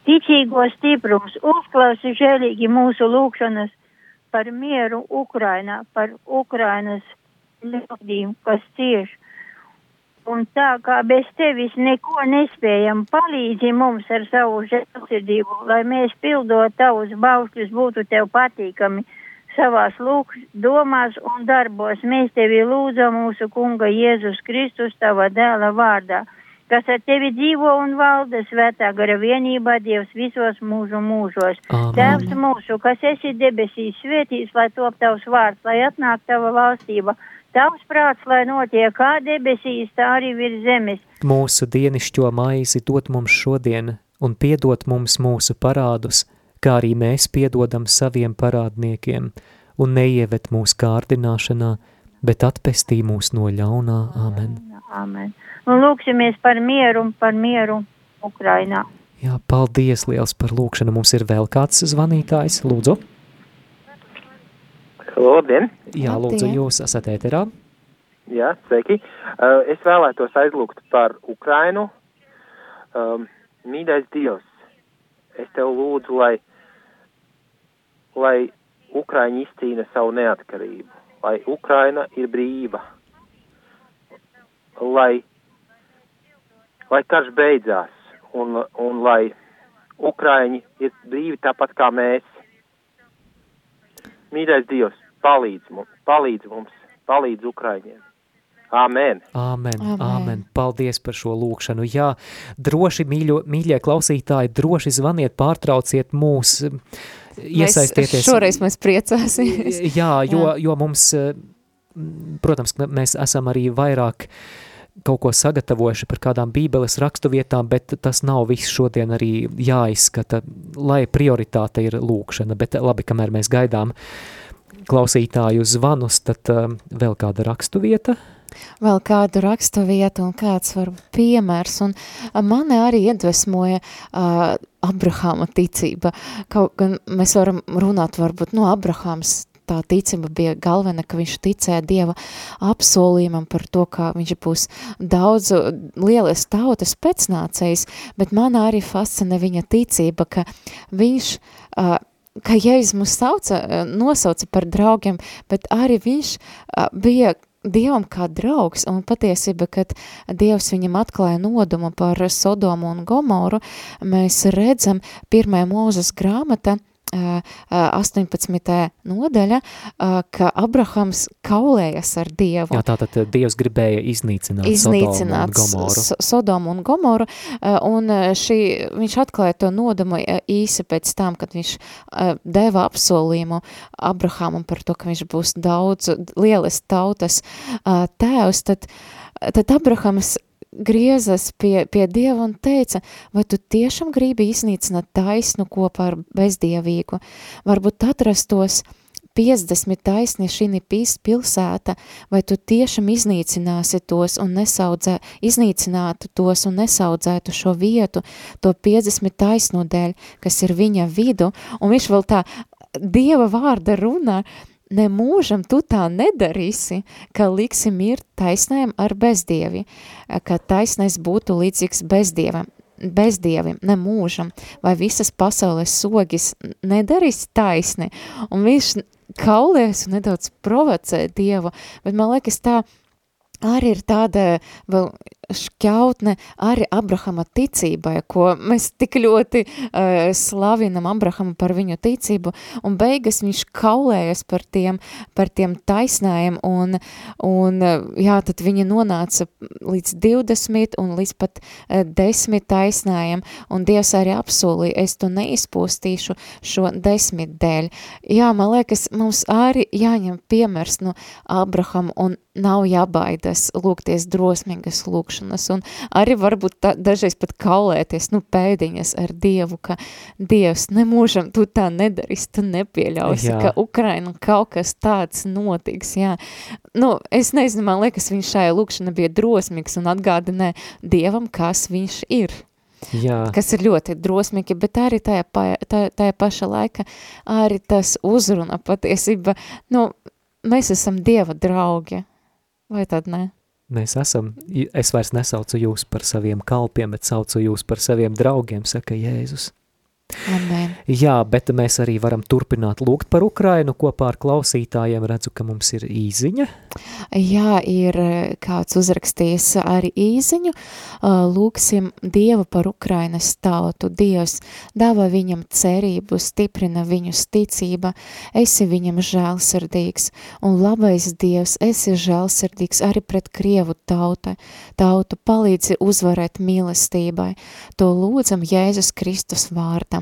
ticīgo stiprums, uzklausi žēlīgi mūsu lūgšanas par mieru Ukrainā, par Ukrainas ļaudīm, kas cieš. Un tā kā bez tevis neko nespējam, palīdzi mums ar savu žēlsirdību, lai mēs pildot tavus baušļus būtu tev patīkami savās lūk, domās un darbos. Mēs tevi lūdzam mūsu kunga Jēzus Kristus tava dēla vārdā, kas ar tevi dzīvo un valda svētā gara vienībā Dievs visos mūžu mūžos. Āmen. Tēvs mūsu, kas esi debesīs, svētīs, lai top tavs vārds, lai atnāk tava valstība. Tavs prāts, lai notiek kā debesīs, tā arī virs zemes. Mūsu dienišķo maizi dod mums šodien un piedod mums mūsu parādus, kā arī mēs piedodam saviem parādniekiem, un neievet mūsu kārdināšanā, bet atpestī mūs no ļaunā. Āmen. Amen. Un lūksimies par mieru, par mieru Ukrainā. Jā, paldies liels par lūkšanu. Mums ir vēl kāds zvanītājs, lūdzu. Labdien! Jā, lūdzu, jūs esat ēterā. Jā, sveiki. Uh, es vēlētos aizlūgt par Ukrainu. Um, mīļais Dievs, es tev lūdzu, lai, lai Ukraiņa izcīna savu neatkarību, lai Ukraina ir brīva, lai, lai karš beidzās un, un lai Ukraiņi ir brīvi tāpat kā mēs. Mīļais Dievs, palīdz mums, palīdz mums, palīdz Ukraiņiem. Amen. Āmen, Āmen. āmen. Paldies par šo lūkšanu. Jā, droši, mīļo, mīļie klausītāji, droši zvaniet, pārtrauciet mūs, iesaistieties. Mēs, šoreiz mēs priecāsimies. Jā, jo, jo mums, eh, protams, mēs esam arī vairāk kaut ko sagatavojuši par kādām bībeles rakstu vietām, bet tas nav viss šodien arī jāizskata, lai prioritāte ir lūkšana, bet labi, kamēr mēs gaidām klausītāju zvanus, tad uh, vēl kāda rakstu vieta. Vēl kādu rakstu vietu un kāds var piemērs. Un mani arī iedvesmoja uh, Abrahama ticība. Kaut gan mēs varam runāt varbūt, no Abrahams tā ticība bija galvena, ka viņš ticēja Dieva apsolījumam par to, ka viņš būs daudz lielas tautas pēcnācējs, bet man arī fascinē viņa ticība, ka viņš uh, ka Jēzus mūs sauca, nosauca par draugiem, bet arī viņš uh, bija Dievam kā draugs, un patiesība, kad Dievs viņam atklāja nodomu par Sodomu un Gomoru, mēs redzam pirmajā mūzes grāmata, 18. nodaļa, ka Abrahams kaulējas ar Dievu. Jā, tātad Dievs gribēja iznīcināt, iznīcināt Sodomu un Gomoru. Sodomu un Gomoru, un šī, viņš atklāja to nodomu īsi pēc tam, kad viņš deva apsolījumu Abrahamam par to, ka viņš būs daudz lielas tautas tēvs, tad, tad Abrahams griezas pie, pie Dieva un teica, vai tu tiešām gribi iznīcināt taisnu kopā ar bezdievīgu? Varbūt atrastos 50 taisni šī pilsēta, vai tu tiešām iznīcināsi tos un nesaudzē, iznīcinātu tos un nesaudzētu šo vietu, to 50 taisno dēļ, kas ir viņa vidu, un viņš vēl tā Dieva vārda runā, ne mūžam tu tā nedarīsi, ka liksi mirt taisnēm ar bezdievi, ka taisnais būtu līdzīgs bezdievam, bezdievim, ne mūžam, vai visas pasaules sogis nedarīs taisni, un viņš kaulies un nedaudz provocē Dievu, bet man liekas tā arī ir tāda vēl šķautne arī Abrahama ticībai, ko mēs tik ļoti uh, slavinam Abrahamu par viņu ticību, un beigas viņš kaulējas par tiem, par tiem taisnājiem, un, un jā, tad viņi nonāca līdz 20 un līdz pat uh, 10 taisnājiem, un Dievs arī apsolīja, es tu neizpostīšu šo desmit dēļ. Jā, man liekas, mums arī jāņem piemērs no Abrahama, un nav jābaidās lūgties drosmīgas lūkšanas un arī varbūt tā, dažreiz pat kaulēties, nu, pēdiņas ar Dievu, ka Dievs nemūžam tu tā nedarīs, tu nepieļausi, jā. ka Ukraina kaut kas tāds notiks, jā. Nu, es nezinu, man liekas, viņš šajā lūkšana bija drosmīgs un atgādināja Dievam, kas viņš ir. Jā. kas ir ļoti drosmīgi, bet arī tajā, pa, tajā, tajā paša laika arī tas uzruna patiesība, nu, mēs esam Dieva draugi, Vai tad ne? Mēs esam, es vairs nesaucu jūs par saviem kalpiem, bet saucu jūs par saviem draugiem, saka Jēzus. Amen. Jā, bet mēs arī varam turpināt lūgt par Ukrainu kopā ar klausītājiem. Redzu, ka mums ir īziņa. Jā, ir eh, kāds uzrakstījis arī īziņu. Lūksim Dievu par Ukrainas tautu. Dievs dāvā viņam cerību, stiprina viņus ticība. Esi viņam žēlsirdīgs. Un labais Dievs, esi žēlsirdīgs arī pret Krievu tauta. Tautu palīdzi uzvarēt mīlestībai. To lūdzam Jēzus Kristus vārtam.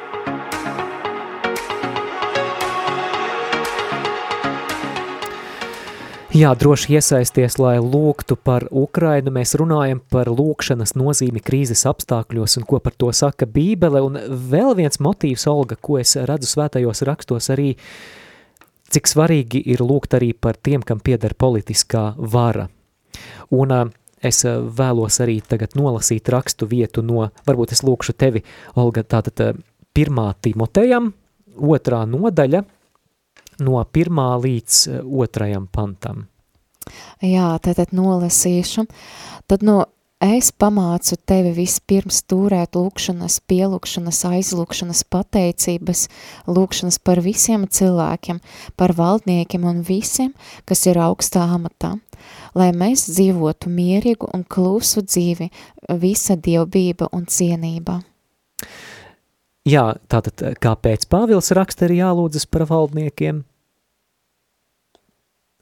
Jā, droši iesaisties, lai lūgtu par Ukrainu. Mēs runājam par lūkšanas nozīmi krīzes apstākļos un ko par to saka Bībele. Un vēl viens motīvs, Olga, ko es redzu svētajos rakstos arī, cik svarīgi ir lūgt arī par tiem, kam pieder politiskā vara. Un es vēlos arī tagad nolasīt rakstu vietu no, varbūt es lūkšu tevi, Olga, tātad pirmā Timotejam, otrā nodaļa – no pirmā līdz eh, otrajam pantam. Jā, tātad nolasīšu. Tad no es pamācu tevi vispirms turēt lūkšanas, pielūkšanas, aizlūkšanas, pateicības, lūkšanas par visiem cilvēkiem, par valdniekiem un visiem, kas ir augstā amatā, lai mēs dzīvotu mierīgu un klusu dzīvi visa dievbība un cienība. Jā, tātad kāpēc Pāvils raksta ir jālūdzas par valdniekiem?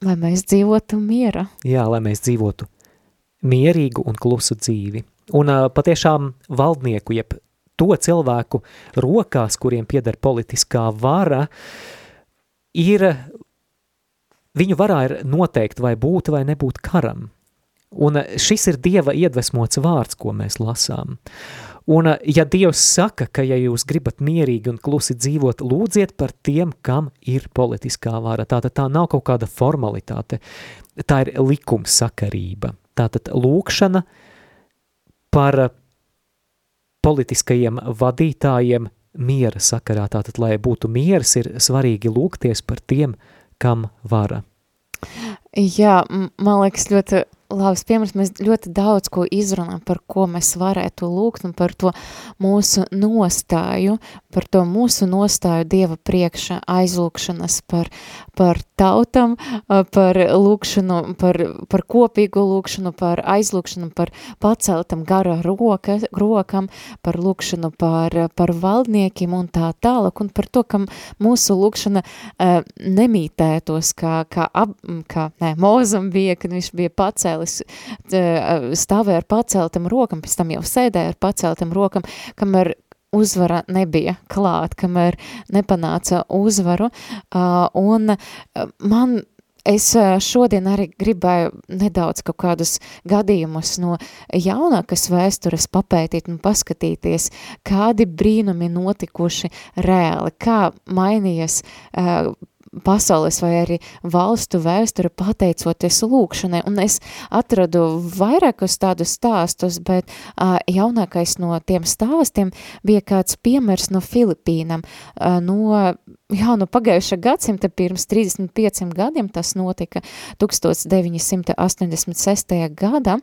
Lai mēs dzīvotu miera. Jā, lai mēs dzīvotu mierīgu un klusu dzīvi. Un uh, patiešām valdnieku, jeb to cilvēku rokās, kuriem pieder politiskā vara, ir, viņu varā ir noteikt vai būt vai nebūt karam. Un šis ir Dieva iedvesmots vārds, ko mēs lasām. Un eh, ja Dievs saka, ka ja jūs gribat mierīgi un klusi dzīvot, lūdziet par tiem, kam ir politiskā vara. Tātad tā nav kaut kāda formalitāte, tā ir likumsakarība. Tātad lūkšana par politiskajiem vadītājiem miera sakarā. Tātad, lai būtu miers, ir svarīgi lūgties par tiem, kam vara. Jā, man liekas ļoti labs piemērs. Mēs ļoti daudz ko izrunājam, par ko mēs varētu lūgt un par to mūsu nostāju, par to mūsu nostāju Dieva priekšā aizlūkšanas par, par tautam, par lūkšanu, par, par kopīgu lūkšanu, par aizlūkšanu, par paceltam gara roka, rokam, par lūkšanu par, par valdniekiem un tā tālāk, un par to, ka mūsu lūkšana uh, nemītētos, kā, kā, ab, kā ne, Mozam bija, kad viņš bija pacēlis, uh, stāvēja ar paceltam rokam, pēc tam jau sēdēja ar paceltam rokam, kamēr uzvara nebija klāt, kamēr nepanāca uzvaru, un man Es šodien arī gribēju nedaudz kaut kādus gadījumus no jaunākas vēstures papētīt un paskatīties, kādi brīnumi notikuši reāli, kā mainījies uh, pasaules vai arī valstu vēsture pateicoties lūkšanai, un es atradu vairākus tādus stāstus, bet uh, jaunākais no tiem stāstiem bija kāds piemērs no Filipīnam, uh, no Jā, nu pagājušā gadsimta pirms 35 gadiem tas notika 1986. gadā,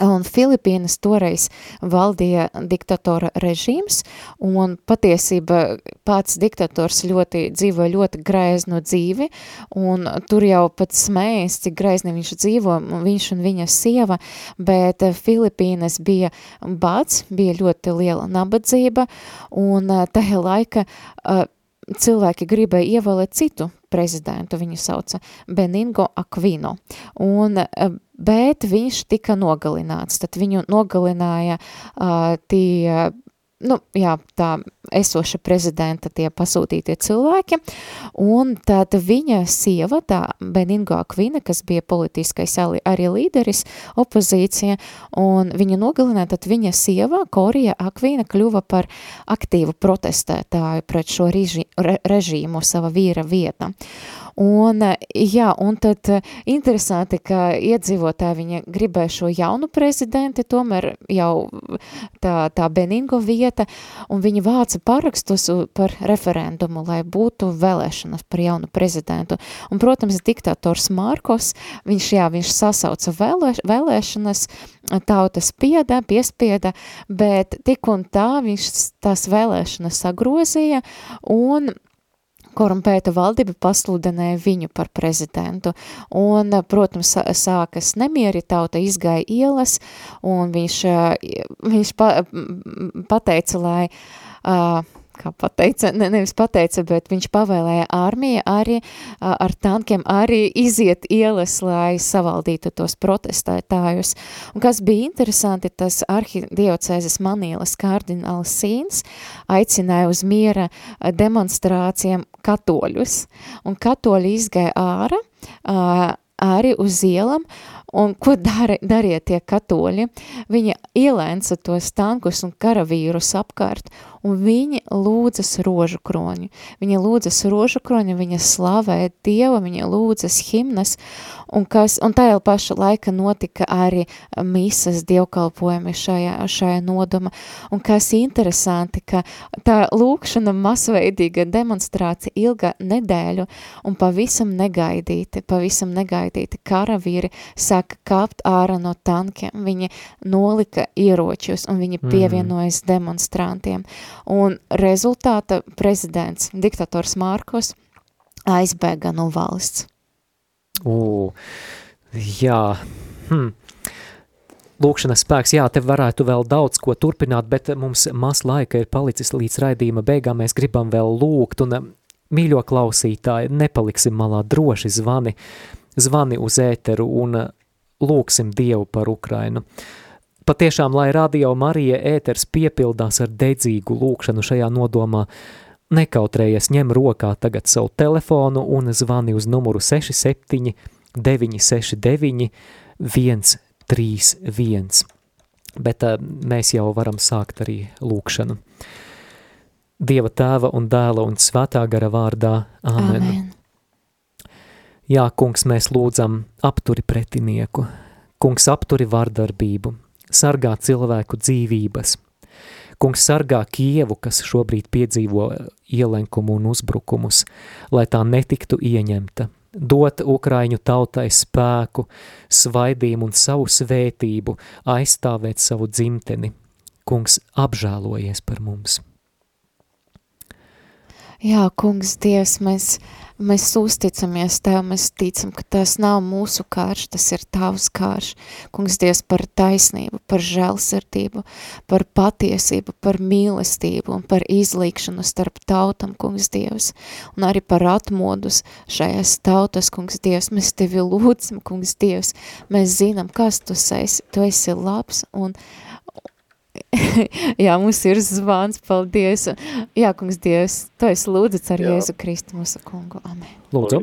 Un Filipīnas toreiz valdīja diktatora režīms, un patiesība pats diktators ļoti dzīvo ļoti greiznu dzīvi, un tur jau pat smējas, cik greizni viņš dzīvo, viņš un viņa sieva, bet Filipīnas bija bats, bija ļoti liela nabadzība, un tajā laika uh, cilvēki gribēja ievēlēt citu prezidentu, viņu sauca Beningo Aquino, un, bet viņš tika nogalināts, tad viņu nogalināja uh, tie nu, jā, tā esoša prezidenta tie pasūtītie cilvēki, un tad viņa sieva, tā Beningo Akvina, kas bija politiskais arī līderis, opozīcija, un viņa nogalināja, tad viņa sieva, Korija Akvina, kļuva par aktīvu protestētāju pret šo reži, re, režīmu sava vīra vieta. Un, jā, un tad interesanti, ka iedzīvotāji viņa gribēja šo jaunu prezidenti, tomēr jau tā, tā Beningo vieta, un viņi vāca parakstus par referendumu, lai būtu vēlēšanas par jaunu prezidentu. Un, protams, diktators Markos, viņš, jā, viņš sasauca vēlē, vēlēšanas, tauta spieda, piespieda, bet tik un tā viņš tās vēlēšanas sagrozīja, un korumpēta valdība pasludināja viņu par prezidentu. Un, protams, sākas nemieri, tauta izgāja ielas, un viņš, viņš pa, pateica, lai uh, kā pateica, ne, nevis pateica, bet viņš pavēlēja armija arī ar tankiem arī iziet ielas, lai savaldītu tos protestētājus. Un kas bija interesanti, tas arhidiocēzes Manīlas kardināls Sīns aicināja uz miera demonstrācijām katoļus, un katoļi izgāja ārā, arī uz ielam, Un ko dara, darīja tie katoļi? Viņi ielēnca tos tankus un karavīrus apkārt, un viņi lūdzas rožu kroņu. Viņa lūdzas rožu kroņu, viņa slavē Dievu, viņa lūdzas himnas, un, kas, un tajā paša laika notika arī misas dievkalpojumi šajā, šajā nodoma. Un kas interesanti, ka tā lūkšana masveidīga demonstrācija ilga nedēļu, un pavisam negaidīti, pavisam negaidīti karavīri sāk sāka kāpt ārā no tankiem, viņi nolika ieročus un viņi mm. pievienojas mm. demonstrantiem. Un rezultāta prezidents, diktators Mārkos, aizbēga no valsts. U, jā, hm. Lūkšanas spēks, jā, te varētu vēl daudz ko turpināt, bet mums maz laika ir palicis līdz raidījuma beigām, mēs gribam vēl lūgt, un mīļo klausītāji, nepaliksim malā droši zvani, zvani uz ēteru, un lūksim Dievu par Ukrainu. Patiešām, lai radio Marija ēters piepildās ar dedzīgu lūkšanu šajā nodomā, nekautrējies ņem rokā tagad savu telefonu un zvani uz numuru 67 969 131. Bet uh, mēs jau varam sākt arī lūkšanu. Dieva tēva un dēla un svētā gara vārdā. Āmen. Amen. Jā, kungs, mēs lūdzam apturi pretinieku, kungs apturi vardarbību, sargā cilvēku dzīvības, kungs sargā Kievu, kas šobrīd piedzīvo ielenkumu un uzbrukumus, lai tā netiktu ieņemta, dot Ukraiņu tautai spēku, svaidījumu un savu svētību, aizstāvēt savu dzimteni. Kungs apžēlojies par mums. Jā, kungs, Dievs, mēs Mēs uzticamies Tev, mēs ticam, ka tas nav mūsu kārš, tas ir Tavs kārš. Kungs, Dievs, par taisnību, par žēlsirdību, par patiesību, par mīlestību un par izlīkšanu starp tautam, Kungs, Dievs, un arī par atmodus šajās tautas, Kungs, Dievs. Mēs Tevi lūdzam, Kungs, Dievs, mēs zinām, kas Tu esi, Tu esi labs un Jā, mums ir zvans, paldies. Jā, kungs Dievs, tu esi lūdzats ar Jā. Jēzu Kristu mūsu kungu. Amen. Lūdzu.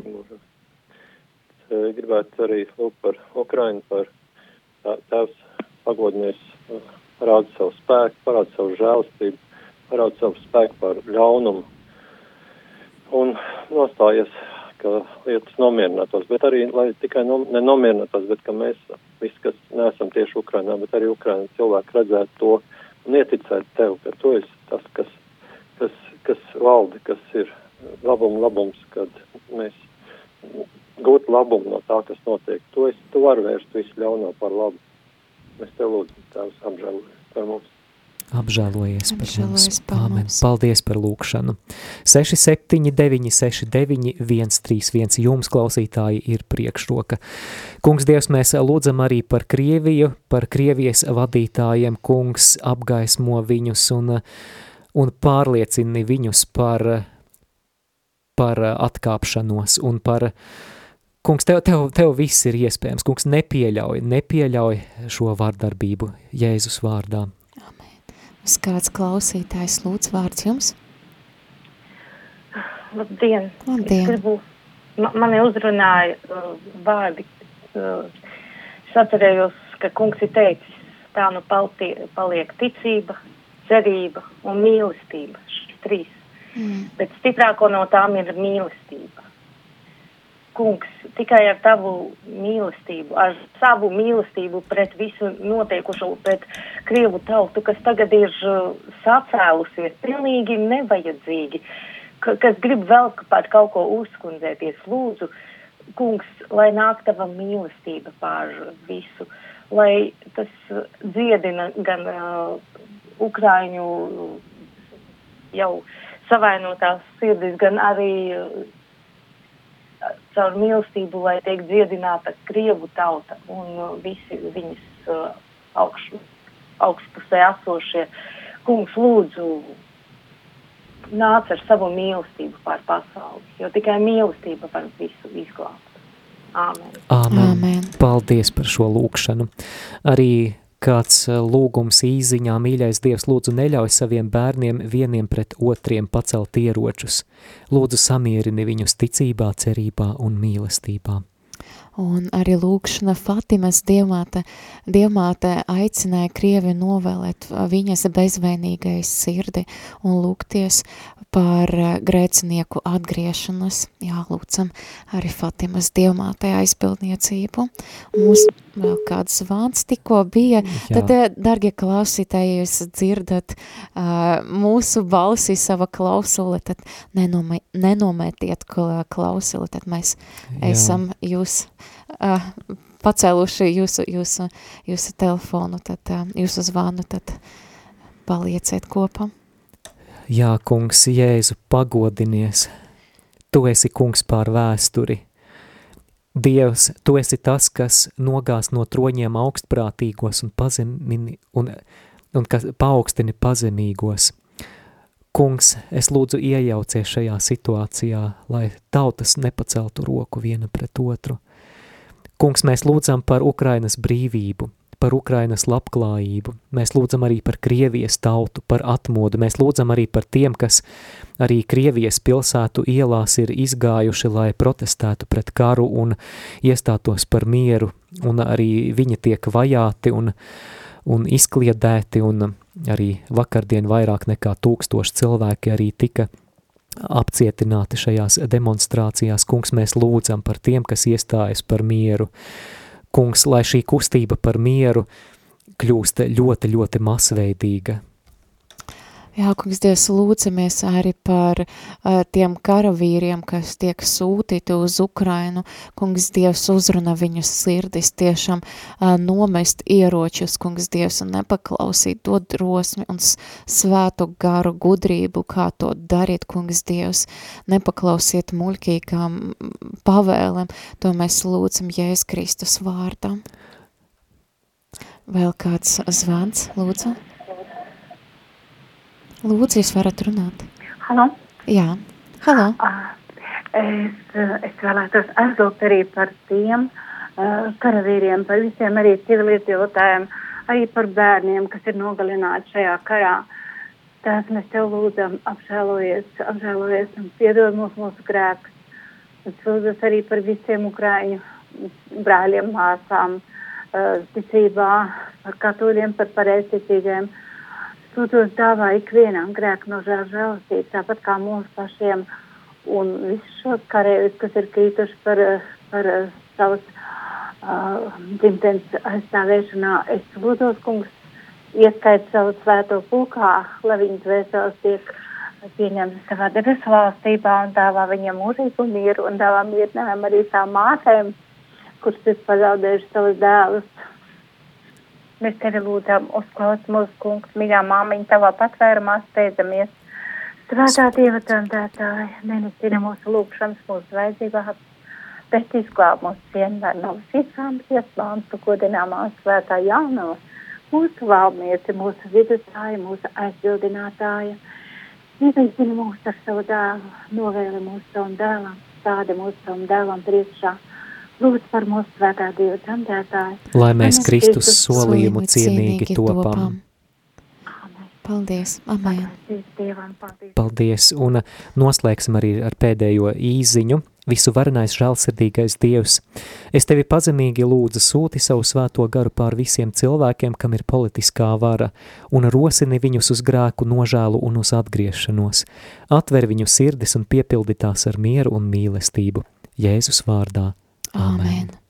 Gribētu arī lūgt par Ukrainu, par tēvs pagodinies, parāda savu spēku, parāda savu žēlistību, parāda savu spēku par ļaunumu un nostājies ka lietas nomierinātos, bet arī, lai tikai nom, nenomierinātos, bet ka mēs visi, kas neesam tieši Ukrainā, bet arī Ukrainas cilvēki redzētu to un ieticētu tev, ka tu esi tas, kas, kas, kas valdi, kas ir labum labums, kad mēs gūt labumu no tā, kas notiek. Tu, esi, tu vari vērst visu ļauno par labu. Mēs te lūdzam, Tēvs, apžēlojies par mums. Apžēlojies par Apžēlojies par mums. Paldies par lūkšanu. 679 69 131 jums, klausītāji, ir priekšroka. Kungs Dievs, mēs lūdzam arī par Krieviju, par Krievijas vadītājiem. Kungs apgaismo viņus un, un pārliecini viņus par, par atkāpšanos un par Kungs, tev, tev, tev viss ir iespējams. Kungs, nepieļauj, nepieļauj šo vārdarbību Jēzus vārdā. Uz kāds klausītājs lūdz vārds jums? Labdien! Labdien. Es gribu, ma, mani uzrunāja uh, vārdi. Uh, es atcerējos, ka kungs ir teicis, tā nu paltie, paliek ticība, cerība un mīlestība. Šis trīs. Mm. Bet stiprāko no tām ir mīlestība. Kungs, tikai ar tavu mīlestību, ar savu mīlestību pret visu notiekušo, pret Krievu tautu, kas tagad ir uh, sacēlusies, pilnīgi nevajadzīgi, ka, kas grib vēl par kaut ko uzkundzēties, lūdzu, kungs, lai nāk tava mīlestība pār visu, lai tas dziedina gan uh, Ukraiņu jau savainotās sirdis, gan arī uh, caur mīlestību, lai tiek dziedināta Krievu tauta un uh, visi viņas uh, augš, augstpusē esošie. Kungs, lūdzu, nāc ar savu mīlestību pār pasauli, jo tikai mīlestība var visu izglābt. Āmen. Āmen. Āmen. Paldies par šo lūkšanu. Arī kāds eh, lūgums īziņā, mīļais Dievs, lūdzu neļauj saviem bērniem vieniem pret otriem pacelt ieročus. Lūdzu samierini viņus ticībā, cerībā un mīlestībā. Un arī lūkšana Fatimas dievmāte, dievmāte aicināja Krievi novēlēt viņas bezvainīgai sirdi un lūgties par eh, grēcinieku atgriešanos. Jā, lūdzam arī Fatimas dievmātei aizbildniecību. Mums vēl kāds zvans tikko bija. Jā. Tad, eh, dargie klausītāji, jūs dzirdat uh, mūsu balsi sava klausuli, tad nenome, nenometiet kla- klausuli, tad mēs Jā. esam jūs uh, pacēluši jūsu, jūsu, jūsu telefonu, tad uh, jūsu zvanu, tad palieciet kopā. Jā, kungs, Jēzu, pagodinies. Tu esi kungs pār vēsturi. Dievs, tu esi tas, kas nogās no troņiem augstprātīgos un, pazemini, un, un kas paaugstini pazemīgos. Kungs, es lūdzu iejaucies šajā situācijā, lai tautas nepaceltu roku viena pret otru. Kungs, mēs lūdzam par Ukrainas brīvību, par Ukrainas labklājību, mēs lūdzam arī par Krievijas tautu, par atmodu, mēs lūdzam arī par tiem, kas arī Krievijas pilsētu ielās ir izgājuši, lai protestētu pret karu un iestātos par mieru, un arī viņi tiek vajāti un, un izkliedēti, un arī vakardien vairāk nekā tūkstoši cilvēki arī tika apcietināti šajās demonstrācijās. Kungs, mēs lūdzam par tiem, kas iestājas par mieru. Kungs, lai šī kustība par mieru kļūst ļoti, ļoti masveidīga. Jā, kungs, Dievs, lūdzamies arī par uh, tiem karavīriem, kas tiek sūtīti uz Ukrainu. Kungs, Dievs, uzruna viņu sirdis tiešām uh, nomest ieročus, kungs, Dievs, un nepaklausīt to drosmi un svētu garu gudrību, kā to darīt, kungs, Dievs. Nepaklausiet muļķīgām mm, pavēlēm, to mēs lūdzam Jēzus Kristus vārdā. Vēl kāds zvans, lūdzu? Lūdzu, jūs varat runāt. Halo. Jā, halo. Ah, Es, es vēlētos aizlūgt arī par tiem uh, karavīriem, par visiem arī civiliedzīvotājiem, arī par bērniem, kas ir nogalināti šajā karā. Tās mēs tev lūdzam, apžēlojies, apžēlojies un piedod mums mūsu grēkus. Es lūdzos arī par visiem ukraiņu brāļiem, māsām, uh, ticībā, par katoļiem, par pareizticīgiem. Sūtos dāvā ikvienam grēku no žēl žēlastības, tāpat kā mūsu pašiem un visus šos karēvis, kas ir krītuši par, par savas uh, dzimtenes aizstāvēšanā. Es lūdzos, kungs, ieskait savu svēto pulkā, lai viņas vēseles tiek pieņemtas savā debesu valstībā un dāvā viņam mūžīgu mieru un dāvā mierinājumu arī tām mātēm, kuras ir pazaudējuši savus dēlus. Mēs tevi lūdzam, uzklaus mūsu kungs, mīļā māmiņa, tavā patvērumā steidzamies. Svētā Dieva tantētāja, nenesina mūsu lūgšanas, mūsu vajadzībās, bet izglāb mūsu vienmēr no visām iespējām, tu godināmā svētā jaunava, mūsu valmieci, mūsu vidutāja, mūsu aizbildinātāja. Ieveicina mūs ar savu dēlu, novēli mūsu savam dēlam, stādi mūsu savam dēlam priekšā Lūdzu par mūsu svētā Dieva dzemdētāju. Lai mēs Kristus solījumu cienīgi topam. Paldies, amen. Paldies, un noslēgsim arī ar pēdējo īziņu. Visu varenais žēlsirdīgais Dievs, es tevi pazemīgi lūdzu sūti savu svēto garu pār visiem cilvēkiem, kam ir politiskā vara, un rosini viņus uz grēku nožēlu un uz atgriešanos. Atver viņu sirdis un piepildi tās ar mieru un mīlestību. Jēzus vārdā. Amen. Amen.